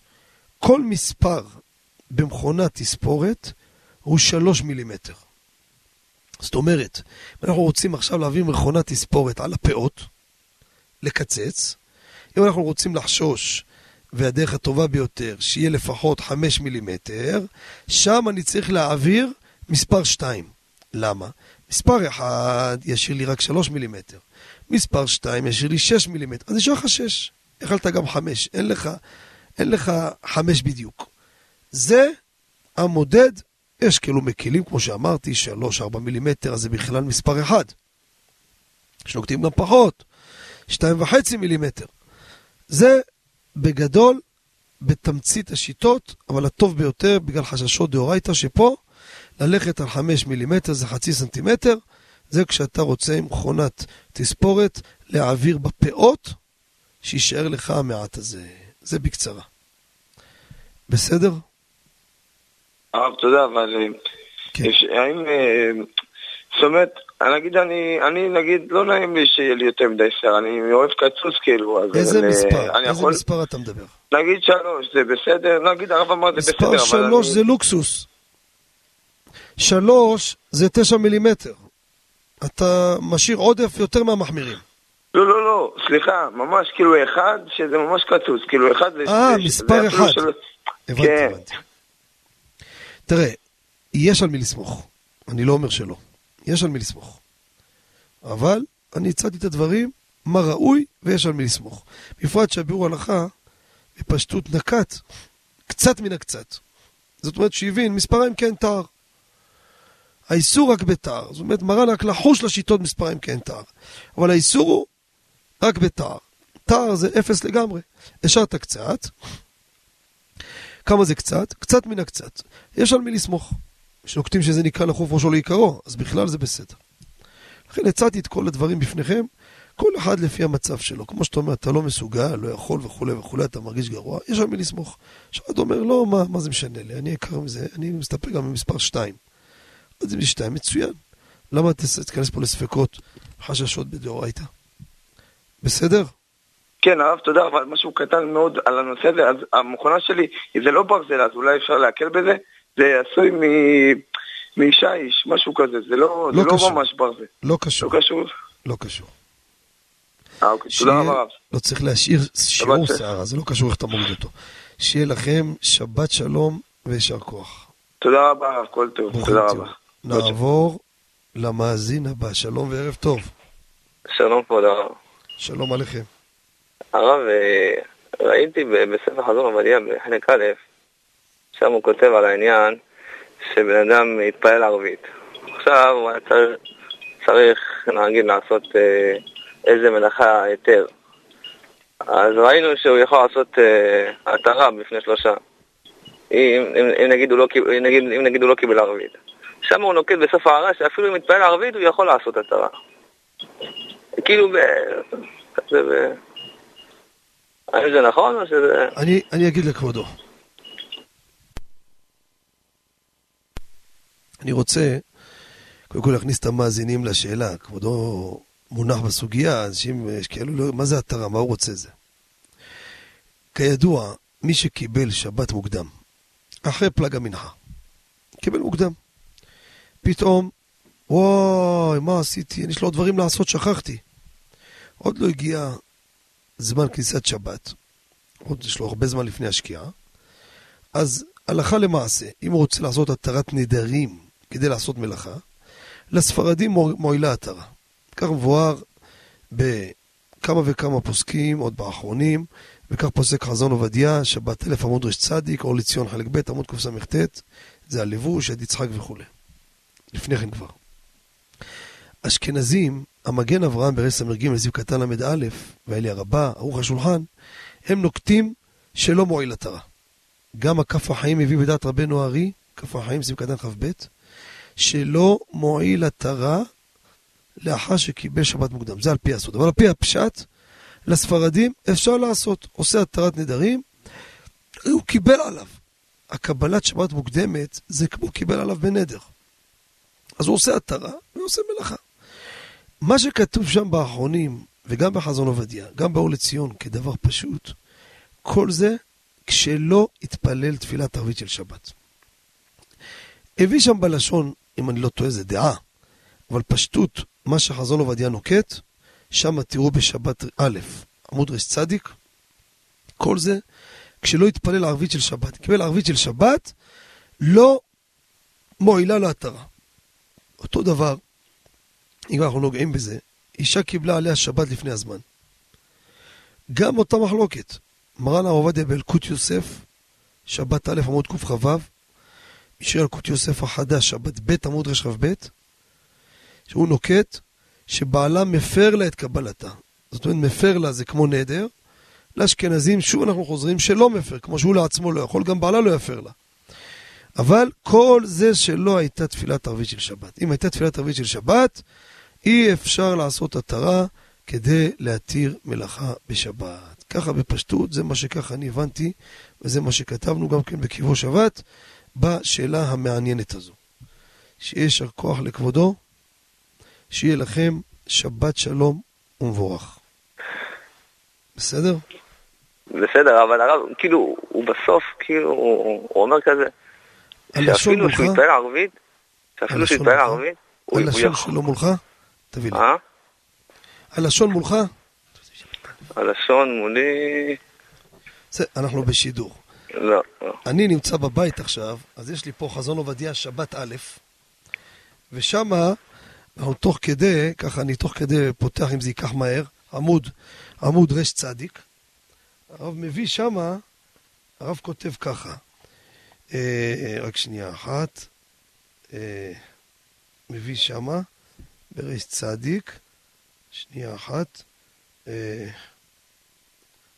כל מספר במכונת תספורת הוא שלוש מילימטר. זאת אומרת, אם אנחנו רוצים עכשיו להביא מכונת תספורת על הפאות, לקצץ, אם אנחנו רוצים לחשוש, והדרך הטובה ביותר, שיהיה לפחות חמש מילימטר, שם אני צריך להעביר מספר שתיים. למה? מספר אחד ישאיר לי רק שלוש מילימטר. מספר 2 ישאיר לי 6 מילימטר, אז נשאר לך 6. יכלת גם 5, אין לך, אין לך 5 בדיוק. זה המודד, יש כאילו מקלים, כמו שאמרתי, 3-4 מילימטר, אז זה בכלל מספר 1. יש נוקטים גם פחות, 2.5 מילימטר. זה בגדול, בתמצית השיטות, אבל הטוב ביותר, בגלל חששות דאורייתא, שפה ללכת על 5 מילימטר זה חצי סנטימטר, זה כשאתה רוצה עם מכונת תספורת להעביר בפאות, שיישאר לך המעט הזה. זה בקצרה. בסדר? הרב, תודה, אבל... אה, כן. יש, האם... אה, זאת אומרת, נגיד אני, אני נגיד, לא נעים לי שיהיה לי יותר מדי שיער, אני אוהב קצוץ כאילו, אז... איזה אני- מספר? אני איזה יכול, מספר אתה מדבר? נגיד שלוש, זה בסדר? נגיד הרב אמר זה בסדר, מספר אבל שלוש אני... זה לוקסוס. שלוש זה תשע מילימטר. אתה משאיר עודף יותר מהמחמירים. לא, לא, לא, סליחה, ממש כאילו אחד, שזה ממש קצוץ, כאילו אחד. אה, מספר אחד. של- הבנתי, כן. הבנתי. תראה, יש על מי לסמוך. אני לא אומר שלא. יש על מי לסמוך. אבל אני הצעתי את הדברים, מה ראוי, ויש על מי לסמוך. בפרט שהביאור הלכה, בפשטות נקט, קצת מן הקצת. זאת אומרת שהבין, מספריים כן תער. האיסור רק בתער. זאת אומרת, מרן רק לחוש לשיטות מספריים כן תער. אבל האיסור הוא רק בתער. תער זה אפס לגמרי. השארת קצת, כמה זה קצת? קצת מן הקצת. יש על מי לסמוך. שנוקטים שזה נקרא לחוף ראשו לעיקרו, אז בכלל זה בסדר. לכן הצעתי את כל הדברים בפניכם, כל אחד לפי המצב שלו. כמו שאתה אומר, אתה לא מסוגל, לא יכול וכולי וכולי, אתה מרגיש גרוע, יש על מי לסמוך. שאחד אומר, לא, מה, מה זה משנה לי, אני אקר מזה, אני מסתפק גם במספר 2. אז אם זה 2, מצוין. למה תיכנס פה לספקות, חששות בדאורייתא? בסדר? כן, הרב, תודה, אבל משהו קטן מאוד על הנושא הזה, אז המכונה שלי, זה לא ברזל, אז אולי אפשר להקל בזה, זה עשוי מ... משיש, משהו כזה, זה לא, לא זה לא קשור. ממש ברזל. לא קשור. לא קשור? לא קשור. אה, אוקיי, תודה רבה. לא צריך להשאיר שיעור שערה, זה לא קשור איך אתה מוריד אותו. שיהיה לכם שבת שלום ויישר כוח. תודה רבה, הרב, כל טוב, תודה. רבה. נעבור למאזין הבא, שלום וערב טוב. שלום כבוד הרב. שלום עליכם. הרב, אה, ראיתי בספר חזון עובדיה בחלק א', שם הוא כותב על העניין שבן אדם יתפלל ערבית. עכשיו הוא היה צריך, צריך נגיד לעשות אה, איזה מלאכה היתר. אז ראינו שהוא יכול לעשות אה, התרה בפני שלושה. אם, אם, אם, נגיד לא, אם, נגיד, אם נגיד הוא לא קיבל ערבית. שם הוא נוקט בסוף ההערה שאפילו אם יתפלל ערבית הוא יכול לעשות התרה. כאילו, ב... כזה ב... האם זה נכון או שזה... אני אגיד לכבודו. אני רוצה קודם כל להכניס את המאזינים לשאלה. כבודו מונח בסוגיה, אנשים יש כאלו, לא, מה זה התרה? מה הוא רוצה זה? כידוע, מי שקיבל שבת מוקדם, אחרי פלג המנחה, קיבל מוקדם. פתאום, וואי, מה עשיתי? יש לו עוד דברים לעשות, שכחתי. עוד לא הגיע זמן כניסת שבת, עוד יש לו הרבה זמן לפני השקיעה, אז הלכה למעשה, אם הוא רוצה לעשות התרת נדרים כדי לעשות מלאכה, לספרדים מוע- מועילה התרה. כך מבואר בכמה וכמה פוסקים, עוד באחרונים, וכך פוסק חזון עובדיה, שבת אלף עמוד רש צדיק, אור לציון חלק ב', עמוד קס"ט, זה הלבוש, עד יצחק וכולי. לפני כן כבר. אשכנזים, המגן אברהם ברס ס"ג לזיו קטן ל"א, ואלי הרבה, ערוך השולחן, הם נוקטים שלא מועיל התרה. גם הכף החיים הביא בדעת רבנו הארי, כף החיים סביב קטן כ"ב, שלא מועיל התרה לאחר שקיבל שבת מוקדם. זה על פי הסוד. אבל על פי הפשט, לספרדים אפשר לעשות. עושה התרת נדרים, הוא קיבל עליו. הקבלת שבת מוקדמת זה כמו קיבל עליו בנדר. אז הוא עושה התרה ועושה מלאכה. מה שכתוב שם באחרונים, וגם בחזון עובדיה, גם באור לציון, כדבר פשוט, כל זה כשלא התפלל תפילת ערבית של שבת. הביא שם בלשון, אם אני לא טועה, זה דעה, אבל פשטות, מה שחזון עובדיה נוקט, שם תראו בשבת א', עמוד צדיק, כל זה כשלא התפלל ערבית של שבת. קיבל ערבית של שבת, לא מועילה להתרה. אותו דבר, אם אנחנו נוגעים בזה, אישה קיבלה עליה שבת לפני הזמן. גם אותה מחלוקת. מרן הרב עובדיה באלקוט יוסף, שבת א' עמוד קכ"ו, משאיר אלקוט יוסף החדש, שבת ב' עמוד רכ"ב, שהוא נוקט שבעלה מפר לה את קבלתה. זאת אומרת, מפר לה זה כמו נדר, לאשכנזים, שוב אנחנו חוזרים, שלא מפר, כמו שהוא לעצמו לא יכול, גם בעלה לא יפר לה. אבל כל זה שלא הייתה תפילת ערבית של שבת. אם הייתה תפילת ערבית של שבת, אי אפשר לעשות התרה כדי להתיר מלאכה בשבת. ככה בפשטות, זה מה שככה אני הבנתי, וזה מה שכתבנו גם כן בקיבו שבת, בשאלה המעניינת הזו. שיהיה יישר כוח לכבודו, שיהיה לכם שבת שלום ומבורך. בסדר? בסדר, אבל הרב, כאילו, הוא בסוף, כאילו, הוא הוא אומר כזה, הלשון שאפילו? שהוא יתפלל ערבית, שאפילו שהוא יתפלל? ערבית, הוא הוא הלשון יכול... שלו מולך? תביא לי. אה? הלשון מולך? הלשון מולי... זה, אנחנו בשידור. לא, לא. אני נמצא בבית עכשיו, אז יש לי פה חזון עובדיה שבת א', ושמה, אנחנו תוך כדי, ככה אני תוך כדי פותח אם זה ייקח מהר, עמוד, עמוד רש צדיק. הרב מביא שמה, הרב כותב ככה, אה, אה, רק שנייה אחת, אה, מביא שמה, ברש צדיק, שנייה אחת, אה,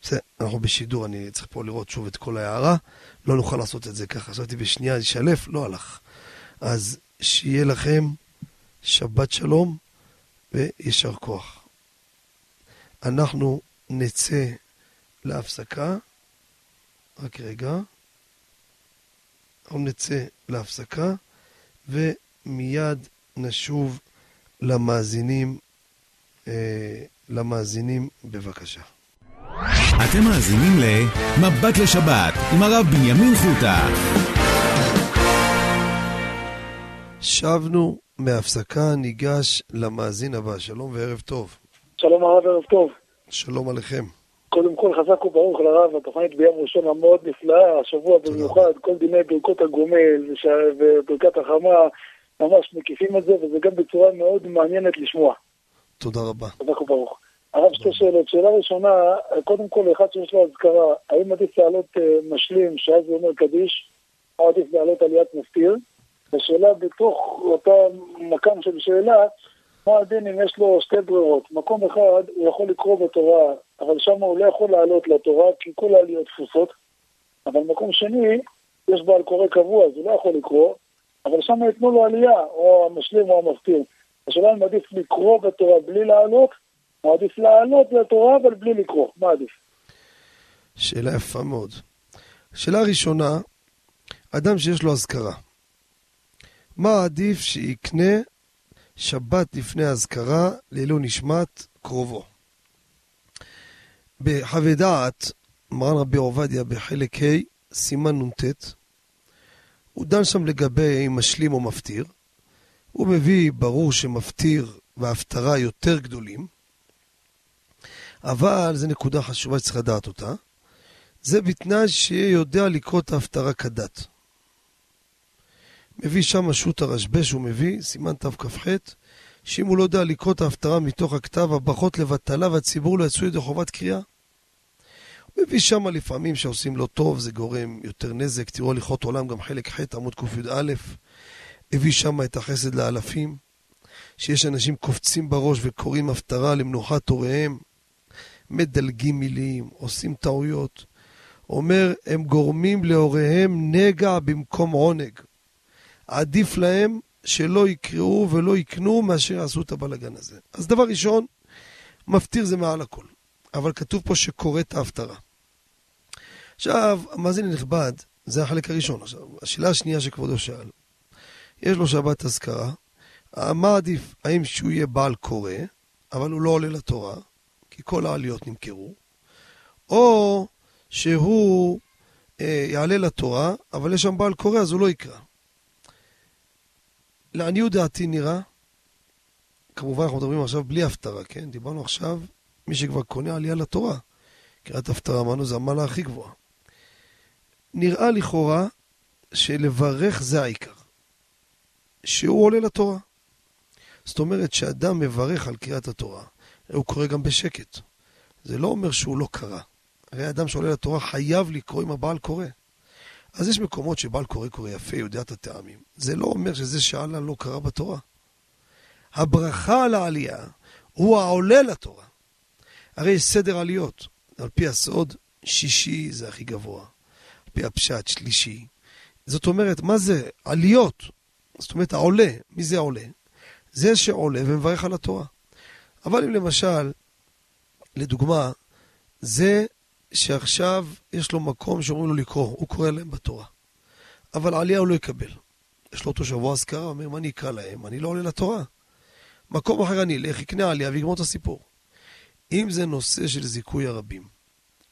בסדר, אנחנו בשידור, אני צריך פה לראות שוב את כל ההערה. לא נוכל לעשות את זה ככה. חשבתי בשנייה לשלף, לא הלך. אז שיהיה לכם שבת שלום ויישר כוח. אנחנו נצא להפסקה. רק רגע. אנחנו נצא להפסקה, ומיד נשוב למאזינים, אה, למאזינים בבקשה. אתם מאזינים ל"מבט לשבת" עם הרב בנימין חוטה. שבנו מהפסקה, ניגש למאזין הבא. שלום וערב טוב. שלום הרב, ערב טוב. שלום עליכם. קודם כל חזק וברוך לרב, התוכנית ביום ראשון המאוד נפלאה, השבוע במיוחד, כל דיני ברכות הגומל. וברכת החמה, ממש מקיפים את זה, וזה גם בצורה מאוד מעניינת לשמוע. תודה רבה. חזק וברוך. הרב, שתי שאלות. שאלה ראשונה, קודם כל, אחד שיש לו אזכרה, האם עדיף לעלות אה, משלים, שאז הוא אומר קדיש, או עדיף לעלות עליית מפטיר? ושאלה בתוך אותה מקם של שאלה, מה הדין אם יש לו שתי ברירות? מקום אחד, הוא יכול לקרוא בתורה, אבל שם הוא לא יכול לעלות לתורה, כי כל העליות תפוסות. אבל מקום שני, יש בעל קורא קבוע, אז הוא לא יכול לקרוא, אבל שם ייתנו לו עלייה, או המשלים או המפטיר. השאלה אם עדיף לקרוא בתורה בלי לעלות, או עדיף לעלות לתורה אבל בלי לקרוא, מה עדיף? שאלה יפה מאוד. שאלה ראשונה, אדם שיש לו אזכרה, מה עדיף שיקנה שבת לפני האזכרה לעילוי נשמת קרובו? בחוות דעת, מרן רבי עובדיה בחלק ה', סימן נ"ט, הוא דן שם לגבי אם משלים או מפטיר. הוא מביא, ברור שמפטיר והפטרה יותר גדולים, אבל זו נקודה חשובה שצריך לדעת אותה. זה בתנאי שיהיה יודע לקרוא את ההפטרה כדת. מביא שם שו"ת הרשב"ש, הוא מביא, סימן תכ"ח, שאם הוא לא יודע לקרוא את ההפטרה מתוך הכתב, הברכות לבטלה והציבור לא יצאו ידי חובת קריאה. הוא מביא שם לפעמים שעושים לא טוב, זה גורם יותר נזק. תראו הליכות עולם, גם חלק ח' עמוד קי"א. הביא שם את החסד לאלפים, שיש אנשים קופצים בראש וקוראים הפטרה למנוחת הוריהם, מדלגים מילים, עושים טעויות. אומר, הם גורמים להוריהם נגע במקום עונג. עדיף להם שלא יקראו ולא יקנו מאשר יעשו את הבלגן הזה. אז דבר ראשון, מפטיר זה מעל הכל. אבל כתוב פה שקורא ההפטרה. עכשיו, המאזין הנכבד, זה החלק הראשון. עכשיו, השאלה השנייה שכבודו שאל, יש לו שבת אזכרה, מה עדיף, האם שהוא יהיה בעל קורא, אבל הוא לא עולה לתורה, כי כל העליות נמכרו, או שהוא אה, יעלה לתורה, אבל יש שם בעל קורא, אז הוא לא יקרא. לעניות דעתי נראה, כמובן אנחנו מדברים עכשיו בלי הפטרה, כן? דיברנו עכשיו, מי שכבר קונה עלייה לתורה. קריאת הפטרה אמרנו זה המעלה הכי גבוהה. נראה לכאורה שלברך זה העיקר. שהוא עולה לתורה. זאת אומרת שאדם מברך על קריאת התורה, הוא קורא גם בשקט. זה לא אומר שהוא לא קרא. הרי אדם שעולה לתורה חייב לקרוא אם הבעל קורא. אז יש מקומות שבעל קורא קורא יפה, יודע את הטעמים. זה לא אומר שזה שעלה לא קרא בתורה. הברכה על העלייה הוא העולה לתורה. הרי יש סדר עליות. על פי הסוד, שישי זה הכי גבוה. על פי הפשט, שלישי. זאת אומרת, מה זה? עליות. זאת אומרת, העולה. מי זה העולה? זה שעולה ומברך על התורה. אבל אם למשל, לדוגמה, זה שעכשיו יש לו מקום שאומרים לו לקרוא, הוא קורא להם בתורה. אבל עלייה הוא לא יקבל. יש לו אותו שבוע אזכרה, הוא אומר, מה אני אקרא להם? אני לא עולה לתורה. מקום אחר אני אלך, יקנה עלייה ויגמור את הסיפור. אם זה נושא של זיכוי הרבים,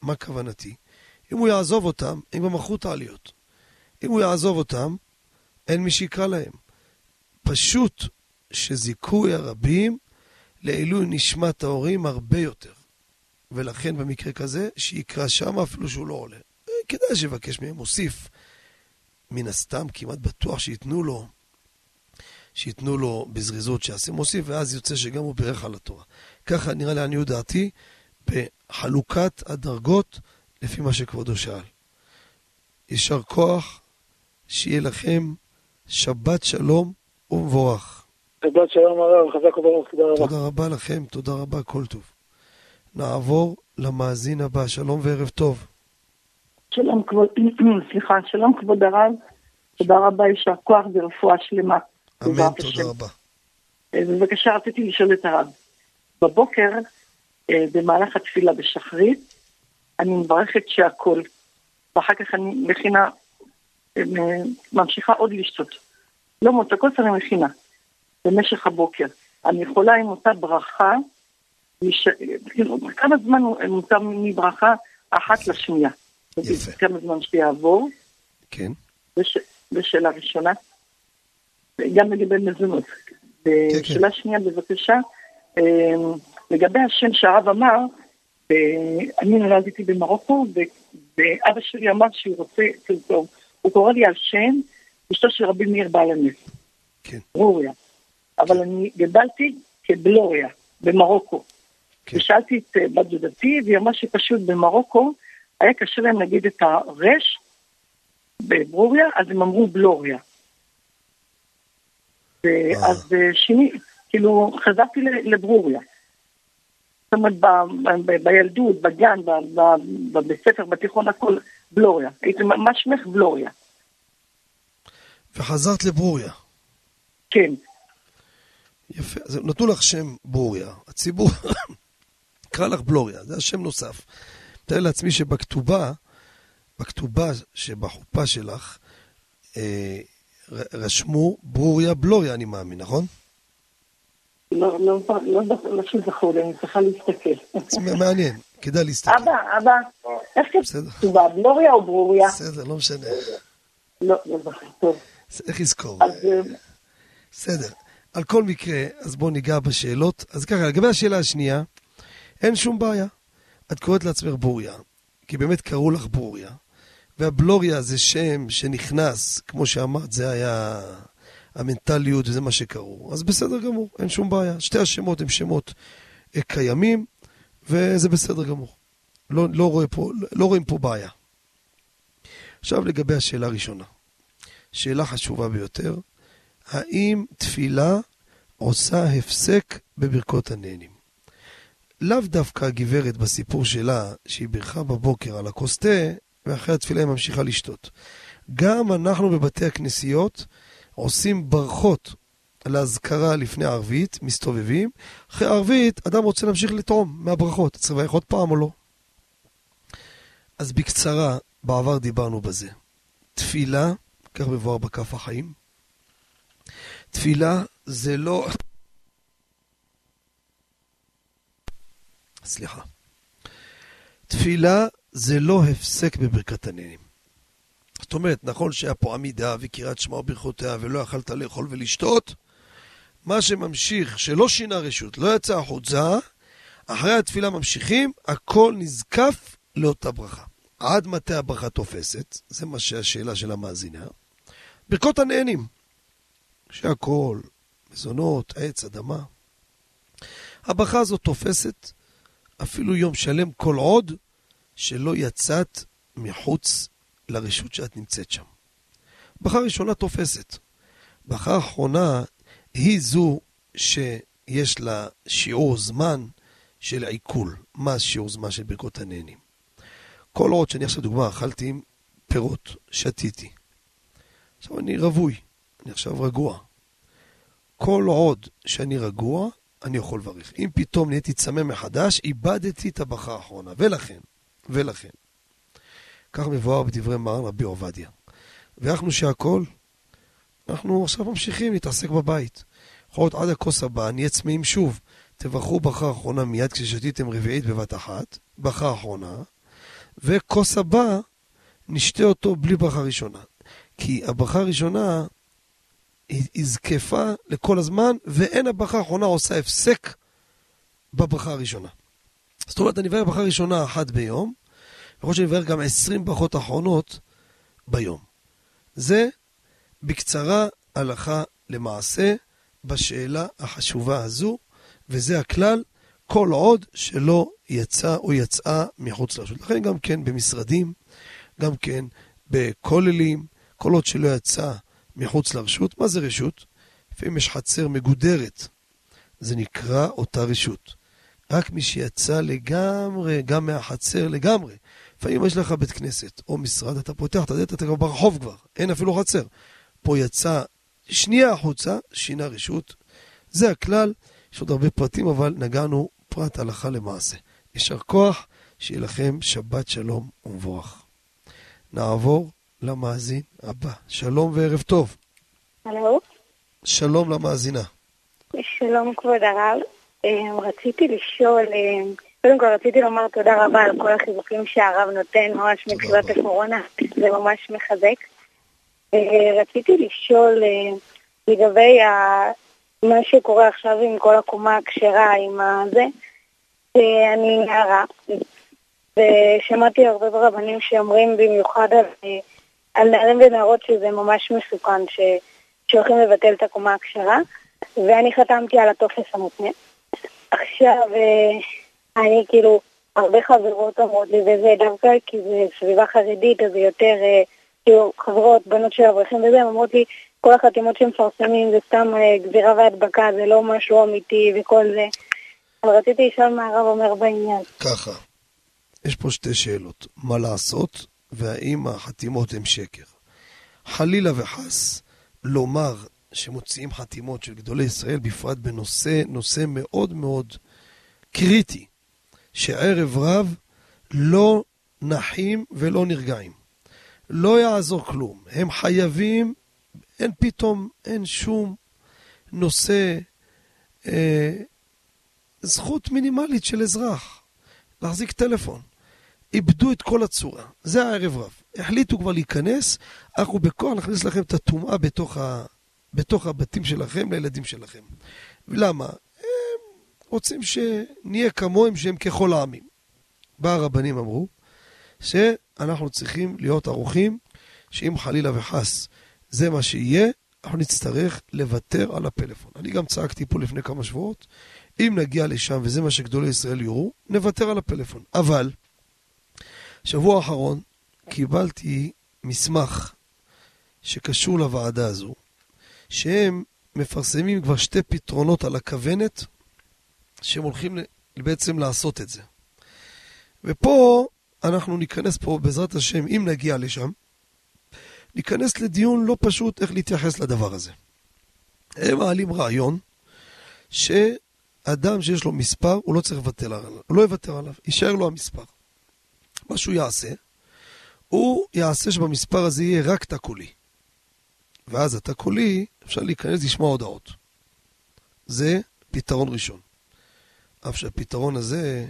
מה כוונתי? אם הוא יעזוב אותם, הם כבר מכרו את העליות. אם הוא יעזוב אותם, אין מי שיקרא להם. פשוט שזיכוי הרבים לעילוי נשמת ההורים הרבה יותר. ולכן במקרה כזה, שיקרא שם אפילו שהוא לא עולה. כדאי שיבקש מהם, מוסיף. מן הסתם, כמעט בטוח שייתנו לו, שייתנו לו בזריזות שיעשה מוסיף, ואז יוצא שגם הוא בירך על התורה. ככה נראה לעניות דעתי, בחלוקת הדרגות לפי מה שכבודו שאל. יישר כוח, שיהיה לכם שבת שלום ומבורך. שבת שלום הרב, חזק וברוך, תודה רבה. תודה רבה לכם, תודה רבה, כל טוב. נעבור למאזין הבא, שלום וערב טוב. שלום כבוד, סליחה, שלום כבוד הרב, תודה רבה, יישר כוח ורפואה שלמה. אמן, תודה. רבה. אה, בבקשה, רציתי לשאול את הרב. בבוקר, אה, במהלך התפילה בשחרית, אני מברכת שהכל, ואחר כך אני מכינה, אה, ממשיכה עוד לשתות. לא כוס, אני מכינה, במשך הבוקר. אני יכולה עם אותה ברכה, לש... כאילו, כמה זמן מותר מברכה אחת לשנייה. יפה. כמה זמן שיעבור. כן. זו שאלה ראשונה. גם לגבי מזונות. ושאלה שנייה, בבקשה, אה, לגבי השם שהרב אמר, אה, אני נולדתי במרוקו, ואבא שלי אמר שהוא רוצה, טוב, הוא קורא לי על שם אשתו של רבי מאיר בעל הנס. כן. ברוריה. אבל אני גדלתי כבלוריה, במרוקו. כן. ושאלתי את אה, בת דודתי, והיא אמרה שפשוט במרוקו היה קשה להם להגיד את הרש בברוריה, אז הם אמרו בלוריה. אז אה, שיני, כאילו, חזרתי לברוריה. זאת אומרת, בילדות, בגן, בבית ספר, בתיכון, הכל בלוריה. הייתי, מה שמך בלוריה? וחזרת לברוריה. כן. יפה. אז נתנו לך שם ברוריה. הציבור קרא לך בלוריה, זה השם נוסף. תאר לעצמי שבכתובה, בכתובה שבחופה שלך, אה, רשמו ברוריה בלוריה, אני מאמין, נכון? לא, לא, לא, לא, שזכור לי, אני צריכה להסתכל. מעניין, כדאי להסתכל. אבא, אבא, איך. כתובה, בלוריה או ברוריה? בסדר, לא משנה. לא, לא זוכר, טוב. איך לזכור? אה, בסדר. על כל מקרה, אז בואו ניגע בשאלות. אז ככה, לגבי השאלה השנייה, אין שום בעיה. את קוראת לעצמך בוריה, כי באמת קראו לך בוריה, והבלוריה זה שם שנכנס, כמו שאמרת, זה היה המנטליות וזה מה שקראו. אז בסדר גמור, אין שום בעיה. שתי השמות הם שמות אה, קיימים, וזה בסדר גמור. לא, לא, רואה פה, לא רואים פה בעיה. עכשיו לגבי השאלה הראשונה. שאלה חשובה ביותר, האם תפילה עושה הפסק בברכות הנהנים? לאו דווקא הגברת בסיפור שלה, שהיא בירכה בבוקר על הכוס תה, ואחרי התפילה היא ממשיכה לשתות. גם אנחנו בבתי הכנסיות עושים ברכות להזכרה לפני ערבית, מסתובבים. אחרי ערבית, אדם רוצה להמשיך לטעום מהברכות. צריך לברך עוד פעם או לא? אז בקצרה, בעבר דיברנו בזה. תפילה, כך מבואר בכף החיים, תפילה זה לא... סליחה. תפילה זה לא הפסק בברכת הנהנים. זאת אומרת, נכון שהיה פה עמידה וקריאת שמע וברכותיה ולא יכלת לאכול ולשתות, מה שממשיך, שלא שינה רשות, לא יצא החוצה, אחרי התפילה ממשיכים, הכל נזקף לאותה ברכה. עד מתי הברכה תופסת? זה מה שהשאלה של המאזינה. ברכות הנהנים, שהכל, מזונות, עץ, אדמה. הברכה הזאת תופסת אפילו יום שלם כל עוד שלא יצאת מחוץ לרשות שאת נמצאת שם. ברכה ראשונה תופסת. ברכה אחרונה היא זו שיש לה שיעור זמן של עיכול. מה שיעור זמן של ברכות הנהנים? כל עוד שאני עכשיו דוגמה, אכלתי פירות, שתיתי. עכשיו אני רווי, אני עכשיו רגוע. כל עוד שאני רגוע, אני יכול לברך. אם פתאום נהייתי צמא מחדש, איבדתי את הברכה האחרונה. ולכן, ולכן, כך מבואר בדברי מרן רבי עובדיה. ואנחנו שהכל, אנחנו עכשיו ממשיכים להתעסק בבית. יכול להיות עד הכוס הבאה, נהיה צמאים שוב. תברכו ברכה אחרונה מיד כששתיתם רביעית בבת אחת, ברכה אחרונה, וכוס הבא, נשתה אותו בלי ברכה ראשונה. כי הברכה הראשונה היא, זקפה לכל הזמן, ואין הברכה האחרונה עושה הפסק בברכה הראשונה. זאת אומרת, אני אברך ברכה ראשונה אחת ביום, ויכול להיות שאני אברך גם עשרים ברכות אחרונות ביום. זה בקצרה הלכה למעשה בשאלה החשובה הזו, וזה הכלל כל עוד שלא יצא או יצאה מחוץ לרשות. לכן גם כן במשרדים, גם כן בכוללים, כל עוד שלא יצא מחוץ לרשות. מה זה רשות? לפעמים יש חצר מגודרת, זה נקרא אותה רשות. רק מי שיצא לגמרי, גם מהחצר לגמרי. לפעמים יש לך בית כנסת או משרד, אתה פותח את הדלת, אתה כבר ברחוב כבר, אין אפילו חצר. פה יצא שנייה החוצה, שינה רשות. זה הכלל, יש עוד הרבה פרטים, אבל נגענו פרט הלכה למעשה. יישר כוח, שיהיה לכם שבת שלום ומבורך. נעבור למאזין הבא. שלום וערב טוב. הלו? שלום למאזינה. שלום כבוד הרב. אה, רציתי לשאול, אה, קודם כל רציתי לומר תודה רבה על כל החיזוקים שהרב נותן ממש מתחילת הקורונה, זה ממש מחזק. אה, רציתי לשאול לגבי מה שקורה עכשיו עם כל הקומה הכשרה, עם הזה, אני נערה, ושמעתי הרבה רבנים שאומרים במיוחד על, על נערים ונערות שזה ממש מסוכן, ש, שהולכים לבטל את הקומה הכשרה, ואני חתמתי על הטופס המותנה. עכשיו, אני כאילו, הרבה חברות אומרות לי, וזה דווקא כי זה סביבה חרדית, אז זה יותר, כאילו, חברות, בנות של אברכים וזה, הן אומרות לי, כל החתימות שמפרסמים זה סתם גזירה והדבקה, זה לא משהו אמיתי וכל זה. אבל רציתי לשאול מה הרב אומר בעניין. ככה, יש פה שתי שאלות. מה לעשות, והאם החתימות הן שקר. חלילה וחס, לומר שמוציאים חתימות של גדולי ישראל, בפרט בנושא, נושא מאוד מאוד קריטי, שערב רב לא נחים ולא נרגעים. לא יעזור כלום. הם חייבים, אין פתאום, אין שום נושא, אה, זכות מינימלית של אזרח, להחזיק טלפון. איבדו את כל הצורה. זה הערב רב. החליטו כבר להיכנס, אנחנו בכוח נכניס לכם את הטומאה בתוך, ה... בתוך הבתים שלכם, לילדים שלכם. למה? הם רוצים שנהיה כמוהם שהם ככל העמים. בא הרבנים אמרו שאנחנו צריכים להיות ערוכים שאם חלילה וחס זה מה שיהיה, אנחנו נצטרך לוותר על הפלאפון. אני גם צעקתי פה לפני כמה שבועות, אם נגיע לשם וזה מה שגדולי ישראל יראו, נוותר על הפלאפון. אבל, שבוע האחרון קיבלתי מסמך שקשור לוועדה הזו, שהם מפרסמים כבר שתי פתרונות על הכוונת, שהם הולכים בעצם לעשות את זה. ופה אנחנו ניכנס פה, בעזרת השם, אם נגיע לשם, ניכנס לדיון לא פשוט איך להתייחס לדבר הזה. הם מעלים רעיון שאדם שיש לו מספר, הוא לא צריך לוותר עליו, הוא לא יוותר עליו, יישאר לו המספר. מה שהוא יעשה, הוא יעשה שבמספר הזה יהיה רק תא קולי. ואז התא קולי, אפשר להיכנס לשמוע הודעות. זה פתרון ראשון. אף שהפתרון הזה,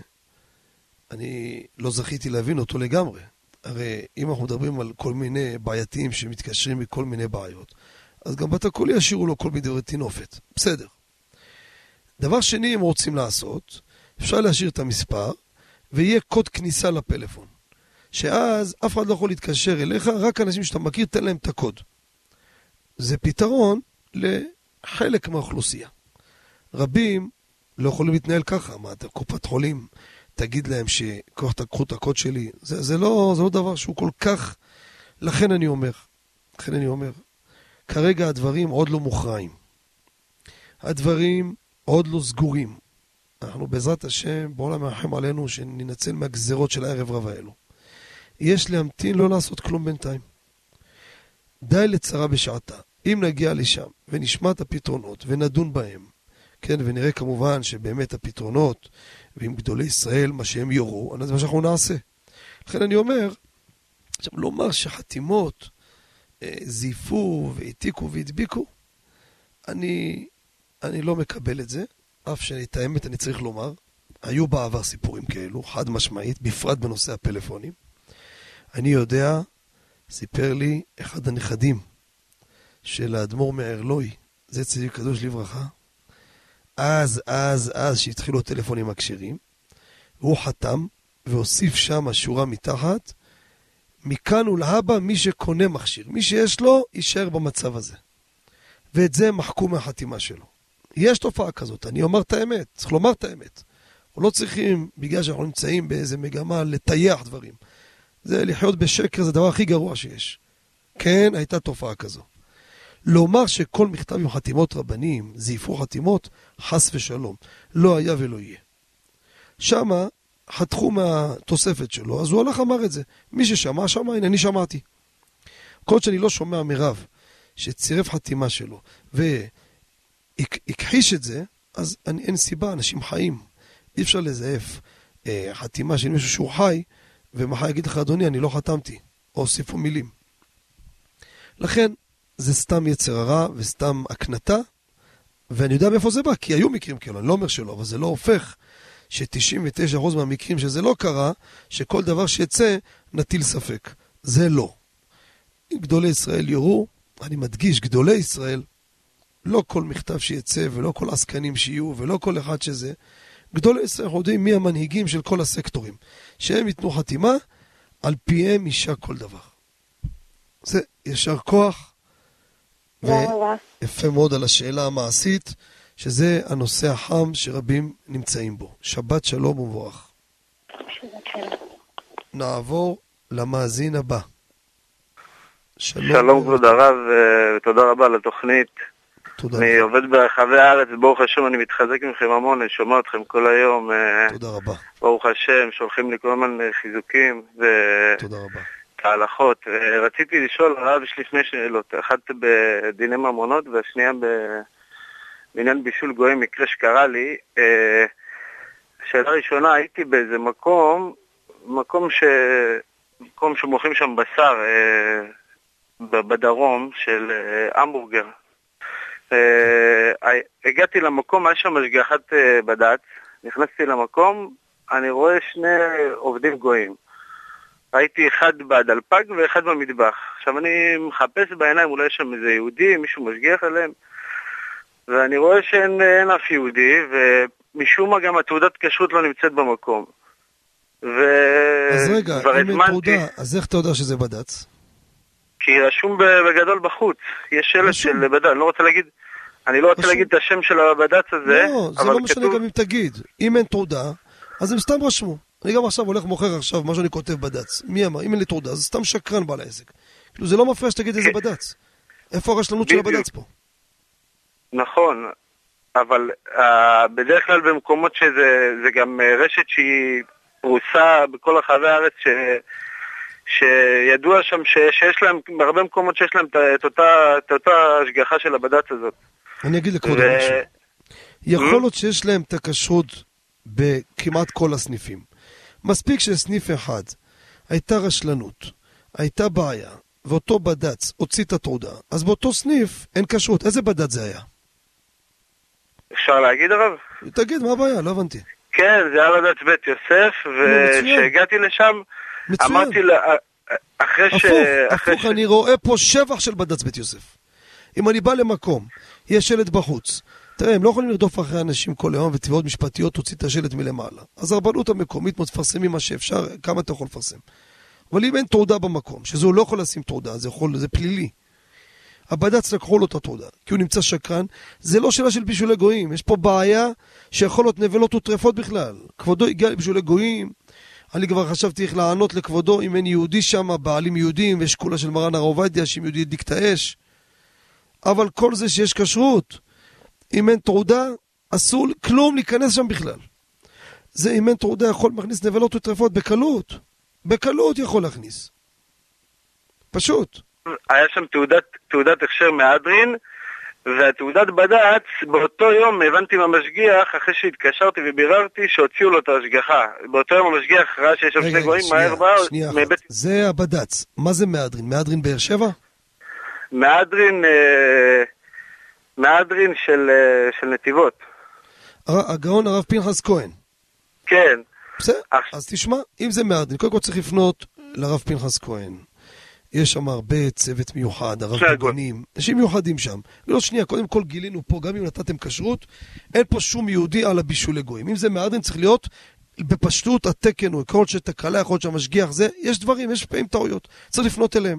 אני לא זכיתי להבין אותו לגמרי. הרי אם אנחנו מדברים על כל מיני בעייתיים שמתקשרים מכל מיני בעיות, אז גם בתא קולי ישאירו לו כל מיני דברי טינופת. בסדר. דבר שני, הם רוצים לעשות, אפשר להשאיר את המספר, ויהיה קוד כניסה לפלאפון. שאז אף אחד לא יכול להתקשר אליך, רק אנשים שאתה מכיר, תן להם את הקוד. זה פתרון לחלק מהאוכלוסייה. רבים לא יכולים להתנהל ככה, מה, אתה קופת חולים, תגיד להם שכוח תקחו את הקוד שלי. זה, זה, לא, זה לא דבר שהוא כל כך... לכן אני אומר, לכן אני אומר, כרגע הדברים עוד לא מוכרעים. הדברים עוד לא סגורים. אנחנו בעזרת השם, בעולם מרחם עלינו, שננצל מהגזרות של הערב רב האלו. יש להמתין, לא לעשות כלום בינתיים. די לצרה בשעתה. אם נגיע לשם ונשמע את הפתרונות ונדון בהם, כן, ונראה כמובן שבאמת הפתרונות, ועם גדולי ישראל, מה שהם יורו, זה מה שאנחנו נעשה. לכן אני אומר, עכשיו, לומר שחתימות אה, זייפו והעתיקו והדביקו, אני, אני לא מקבל את זה, אף שאת האמת אני צריך לומר. היו בעבר סיפורים כאלו, חד משמעית, בפרט בנושא הפלאפונים. אני יודע, סיפר לי אחד הנכדים של האדמו"ר מערלוי, זה צדיק קדוש לברכה, אז, אז, אז, שהתחילו הטלפונים הכשרים, הוא חתם והוסיף שם שורה מתחת, מכאן ולהבא מי שקונה מכשיר, מי שיש לו, יישאר במצב הזה. ואת זה מחקו מהחתימה שלו. יש תופעה כזאת, אני אומר את האמת, צריך לומר את האמת. אנחנו לא צריכים, בגלל שאנחנו נמצאים באיזה מגמה, לטייח דברים. זה לחיות בשקר, זה הדבר הכי גרוע שיש. כן, הייתה תופעה כזו. לומר שכל מכתב עם חתימות רבנים, זייפו חתימות, חס ושלום. לא היה ולא יהיה. שמה חתכו מהתוספת שלו, אז הוא הלך אמר את זה. מי ששמע, שמע, הנה, אני שמעתי. כל שאני לא שומע מרב שצירף חתימה שלו והכחיש את זה, אז אני, אין סיבה, אנשים חיים. אי אפשר לזייף אה, חתימה של מישהו שהוא חי, ומחר יגיד לך, אדוני, אני לא חתמתי, או הוסיפו מילים. לכן, זה סתם יצר הרע וסתם הקנטה, ואני יודע מאיפה זה בא, כי היו מקרים כאלו, אני לא אומר שלא, אבל זה לא הופך ש-99% מהמקרים שזה לא קרה, שכל דבר שיצא נטיל ספק. זה לא. אם גדולי ישראל יורו, אני מדגיש, גדולי ישראל, לא כל מכתב שיצא ולא כל עסקנים שיהיו ולא כל אחד שזה, גדולי ישראל אנחנו יודעים מי המנהיגים של כל הסקטורים, שהם ייתנו חתימה, על פיהם יישק כל דבר. זה יישר כוח, ויפה מאוד על השאלה המעשית, שזה הנושא החם שרבים נמצאים בו. שבת שלום ומבורך. נעבור למאזין הבא. שלום, שלום כבוד הרב, ותודה רבה על התוכנית. תודה אני. עובד ברחבי הארץ, ברוך השם, אני מתחזק מכם המון, אני שומע אתכם כל היום. אה, תודה רבה. ברוך השם, שולחים לי כל הזמן אה, חיזוקים תודה רבה. ותהלכות. ורציתי לשאול, הרב, יש לי שני שאלות. אחת בדיני ממונות והשנייה בעניין בישול גויים, מקרה שקרה לי. אה, שאלה ראשונה, הייתי באיזה מקום, מקום ש... מקום שמוכרים שם בשר אה, בדרום של אה, המבורגר. אה, הגעתי למקום, היה שם השגחת אה, בד"ץ, נכנסתי למקום, אני רואה שני עובדים גויים. ראיתי אחד בדלפק ואחד במטבח. עכשיו אני מחפש בעיניים, אולי יש שם איזה יהודי, מישהו משגיח עליהם, ואני רואה שאין אין אף יהודי, ומשום מה גם התעודת כשרות לא נמצאת במקום. אז רגע, אם אין תעודה, אז איך אתה יודע שזה בד"ץ? כי רשום בגדול בחוץ, יש שלט של בד"ץ, אני לא רוצה להגיד, אני לא רוצה רשום. להגיד את השם של הבד"ץ הזה, לא, זה לא משנה כתוב, גם אם תגיד. אם אין תעודה, אז הם סתם רשמו. אני גם עכשיו הולך מוכר עכשיו מה שאני כותב בד"ץ. מי אמר? אם אין לי תעודה, אז סתם שקרן בעל העסק. כאילו זה לא מפריע שתגיד איזה בד"ץ. איפה הרשלנות של כן. הבד"ץ פה? נכון, אבל uh, בדרך כלל במקומות שזה זה גם uh, רשת שהיא פרוסה בכל רחבי הארץ, ש, שידוע שם ש, שיש להם, בהרבה מקומות שיש להם את, אותה, את אותה השגחה של הבד"ץ הזאת. אני אגיד לכבודו ו- משהו. יכול להיות שיש להם את הכשרות בכמעט כל הסניפים. מספיק שסניף אחד הייתה רשלנות, הייתה בעיה, ואותו בד"ץ הוציא את התעודה, אז באותו סניף אין כשרות. איזה בד"ץ זה היה? אפשר להגיד הרב? תגיד, מה הבעיה? לא הבנתי. כן, זה היה בד"ץ בית יוסף. וכשהגעתי לשם, מצוין. אמרתי לה, אחרי ש... הפוך, הפוך, אני רואה פה שבח של בד"ץ בית יוסף. אם אני בא למקום, יש שלט בחוץ. תראה, הם לא יכולים לרדוף אחרי אנשים כל היום ותביעות משפטיות תוציא את השלט מלמעלה. אז הרבנות המקומית מפרסמים מה שאפשר, כמה אתה יכול לפרסם. אבל אם אין תעודה במקום, שזה הוא לא יכול לשים תעודה, זה, יכול, זה פלילי. הבד"ץ לקחו לו את התעודה, כי הוא נמצא שקרן. זה לא שאלה של בישולי גויים, יש פה בעיה שיכול להיות נבלות וטרפות בכלל. כבודו הגיע לבישולי גויים, אני כבר חשבתי איך לענות לכבודו אם אין יהודי שם, בעלים יהודים, ויש כולה של מרן הר עובדיה, שאם יהודי ידליק את האש. אבל כל זה שיש כשרות, אם אין תעודה, אסור כלום להיכנס שם בכלל. זה אם אין תעודה יכול להכניס נבלות וטרפות בקלות. בקלות יכול להכניס. פשוט. היה שם תעודת, תעודת הכשר מהדרין, והתעודת בד"ץ, באותו יום הבנתי מהמשגיח, אחרי שהתקשרתי וביררתי, שהוציאו לו את ההשגחה. באותו יום המשגיח ראה שיש שם שני גויים, מהר בא, שנייה. מבית- זה הבד"ץ. מה זה מהדרין? מהדרין באר שבע? מהדרין, אה, מהדרין של, אה, של נתיבות. הגאון הרב פנחס כהן. כן. בסדר, אז תשמע, אם זה מהדרין, קודם כל צריך לפנות לרב פנחס כהן. יש שם הרבה צוות מיוחד, הרב בגנים, אנשים מיוחדים שם. לא, שנייה, קודם כל גילינו פה, גם אם נתתם כשרות, אין פה שום יהודי על הבישול לגויים. אם זה מהדרין, צריך להיות בפשטות התקן, או יכול להיות שתקלה, יכול להיות שהמשגיח זה, יש דברים, יש פעמים טעויות. צריך לפנות אליהם.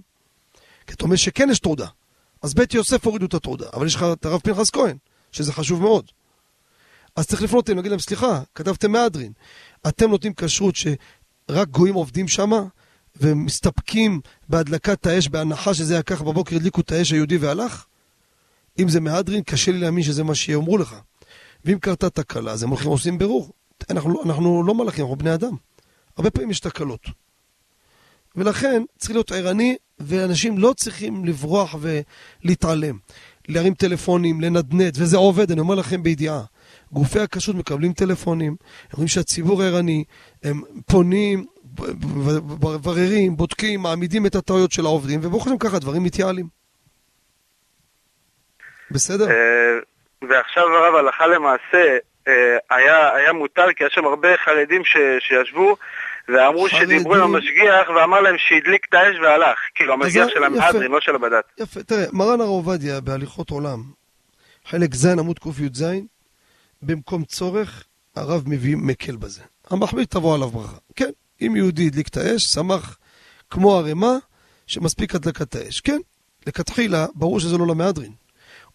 כי אתה אומר שכן יש תעודה. אז בית יוסף הורידו את התעודה, אבל יש לך את הרב פנחס כהן, שזה חשוב מאוד. אז צריך לפנות אליהם, להגיד להם, סליחה, כתבתם מהדרין. אתם נותנים כשרות שרק גויים עובדים שם, ומסתפקים בהדלקת האש, בהנחה שזה היה כך בבוקר, הדליקו את האש היהודי והלך? אם זה מהדרין, קשה לי להאמין שזה מה שיאמרו לך. ואם קרתה תקלה, אז הם הולכים ועושים בירור. אנחנו, אנחנו לא מלאכים, אנחנו בני אדם. הרבה פעמים יש תקלות. ולכן צריך להיות ערני, ואנשים לא צריכים לברוח ולהתעלם. להרים טלפונים, לנדנד, וזה עובד, אני אומר לכם בידיעה. גופי הכשרות מקבלים טלפונים, הם רואים שהציבור ערני, הם פונים, מבררים, בודקים, מעמידים את הטעויות של העובדים, וברוך השם ככה דברים מתייעלים. בסדר? אה, ועכשיו הרב הלכה למעשה אה, היה, היה מותר, כי היה שם הרבה חרדים ש, שישבו ואמרו חרדים. שדיברו עם המשגיח ואמר להם שהדליק את האש והלך. כאילו המשגיח של. המהדרין, לא של הבד"ץ. יפה, תראה, מרן הרב עובדיה בהליכות עולם, חלק ז' עמוד קי"ז, במקום צורך, הרב מביא מקל בזה. המחמיר תבוא עליו ברכה. כן, אם יהודי הדליק את האש, שמח כמו ערימה, שמספיק הדלקת האש. כן, לכתחילה, ברור שזה לא למהדרין.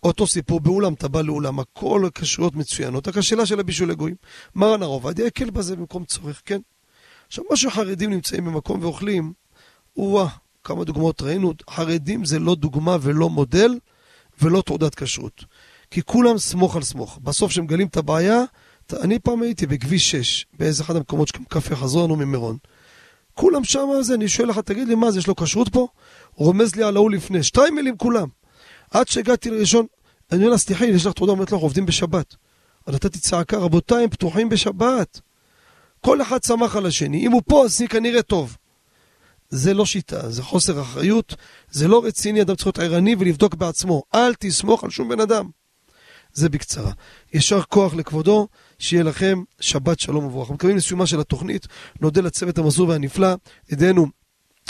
אותו סיפור באולם, אתה בא לאולם, הכל כשרויות מצוינות, רק השאלה של הבישול לגויים. מרן הרב עובדיה הקל בזה במקום צורך, כן. עכשיו, מה שחרדים נמצאים במקום ואוכלים, וואה, כמה דוגמאות ראינו, חרדים זה לא דוגמה ולא מודל ולא תעודת כשרות. כי כולם סמוך על סמוך. בסוף כשמגלים את הבעיה, אני פעם הייתי בכביש 6, באיזה אחד המקומות שקפה חזרו לנו ממירון. כולם שם זה, אני שואל לך, תגיד לי, מה זה, יש לו כשרות פה? הוא רומז לי על ההוא לפני, שתיים מילים כולם. עד שהגעתי לראשון, אני אומר לה, סליחה, יש לך תעודה, אומרת אנחנו עובדים בשבת. אז נתתי צעקה, רבותיי, הם פתוחים בשבת. כל אחד שמח על השני. אם הוא פה, אז כנראה טוב. זה לא שיטה, זה חוסר אחריות, זה לא רציני, אדם צריך להיות ערני ולבדוק בעצמו. אל תסמוך על שום בן אדם. זה בקצרה. יישר כוח לכבודו, שיהיה לכם שבת שלום וברוך. אנחנו מקווים לסיומה של התוכנית, נודה לצוות המסור והנפלא, ידינו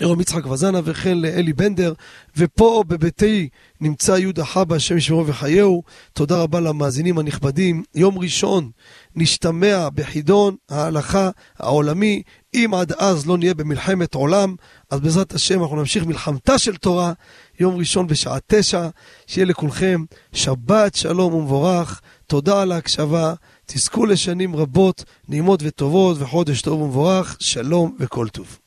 ירום יצחק וזנה וכן לאלי בנדר, ופה בביתי נמצא יהודה חבא, השם ישמרו וחייהו. תודה רבה למאזינים הנכבדים. יום ראשון נשתמע בחידון ההלכה העולמי. אם עד אז לא נהיה במלחמת עולם, אז בעזרת השם אנחנו נמשיך מלחמתה של תורה. יום ראשון בשעה תשע, שיהיה לכולכם שבת שלום ומבורך. תודה על ההקשבה. תזכו לשנים רבות, נעימות וטובות, וחודש טוב ומבורך. שלום וכל טוב.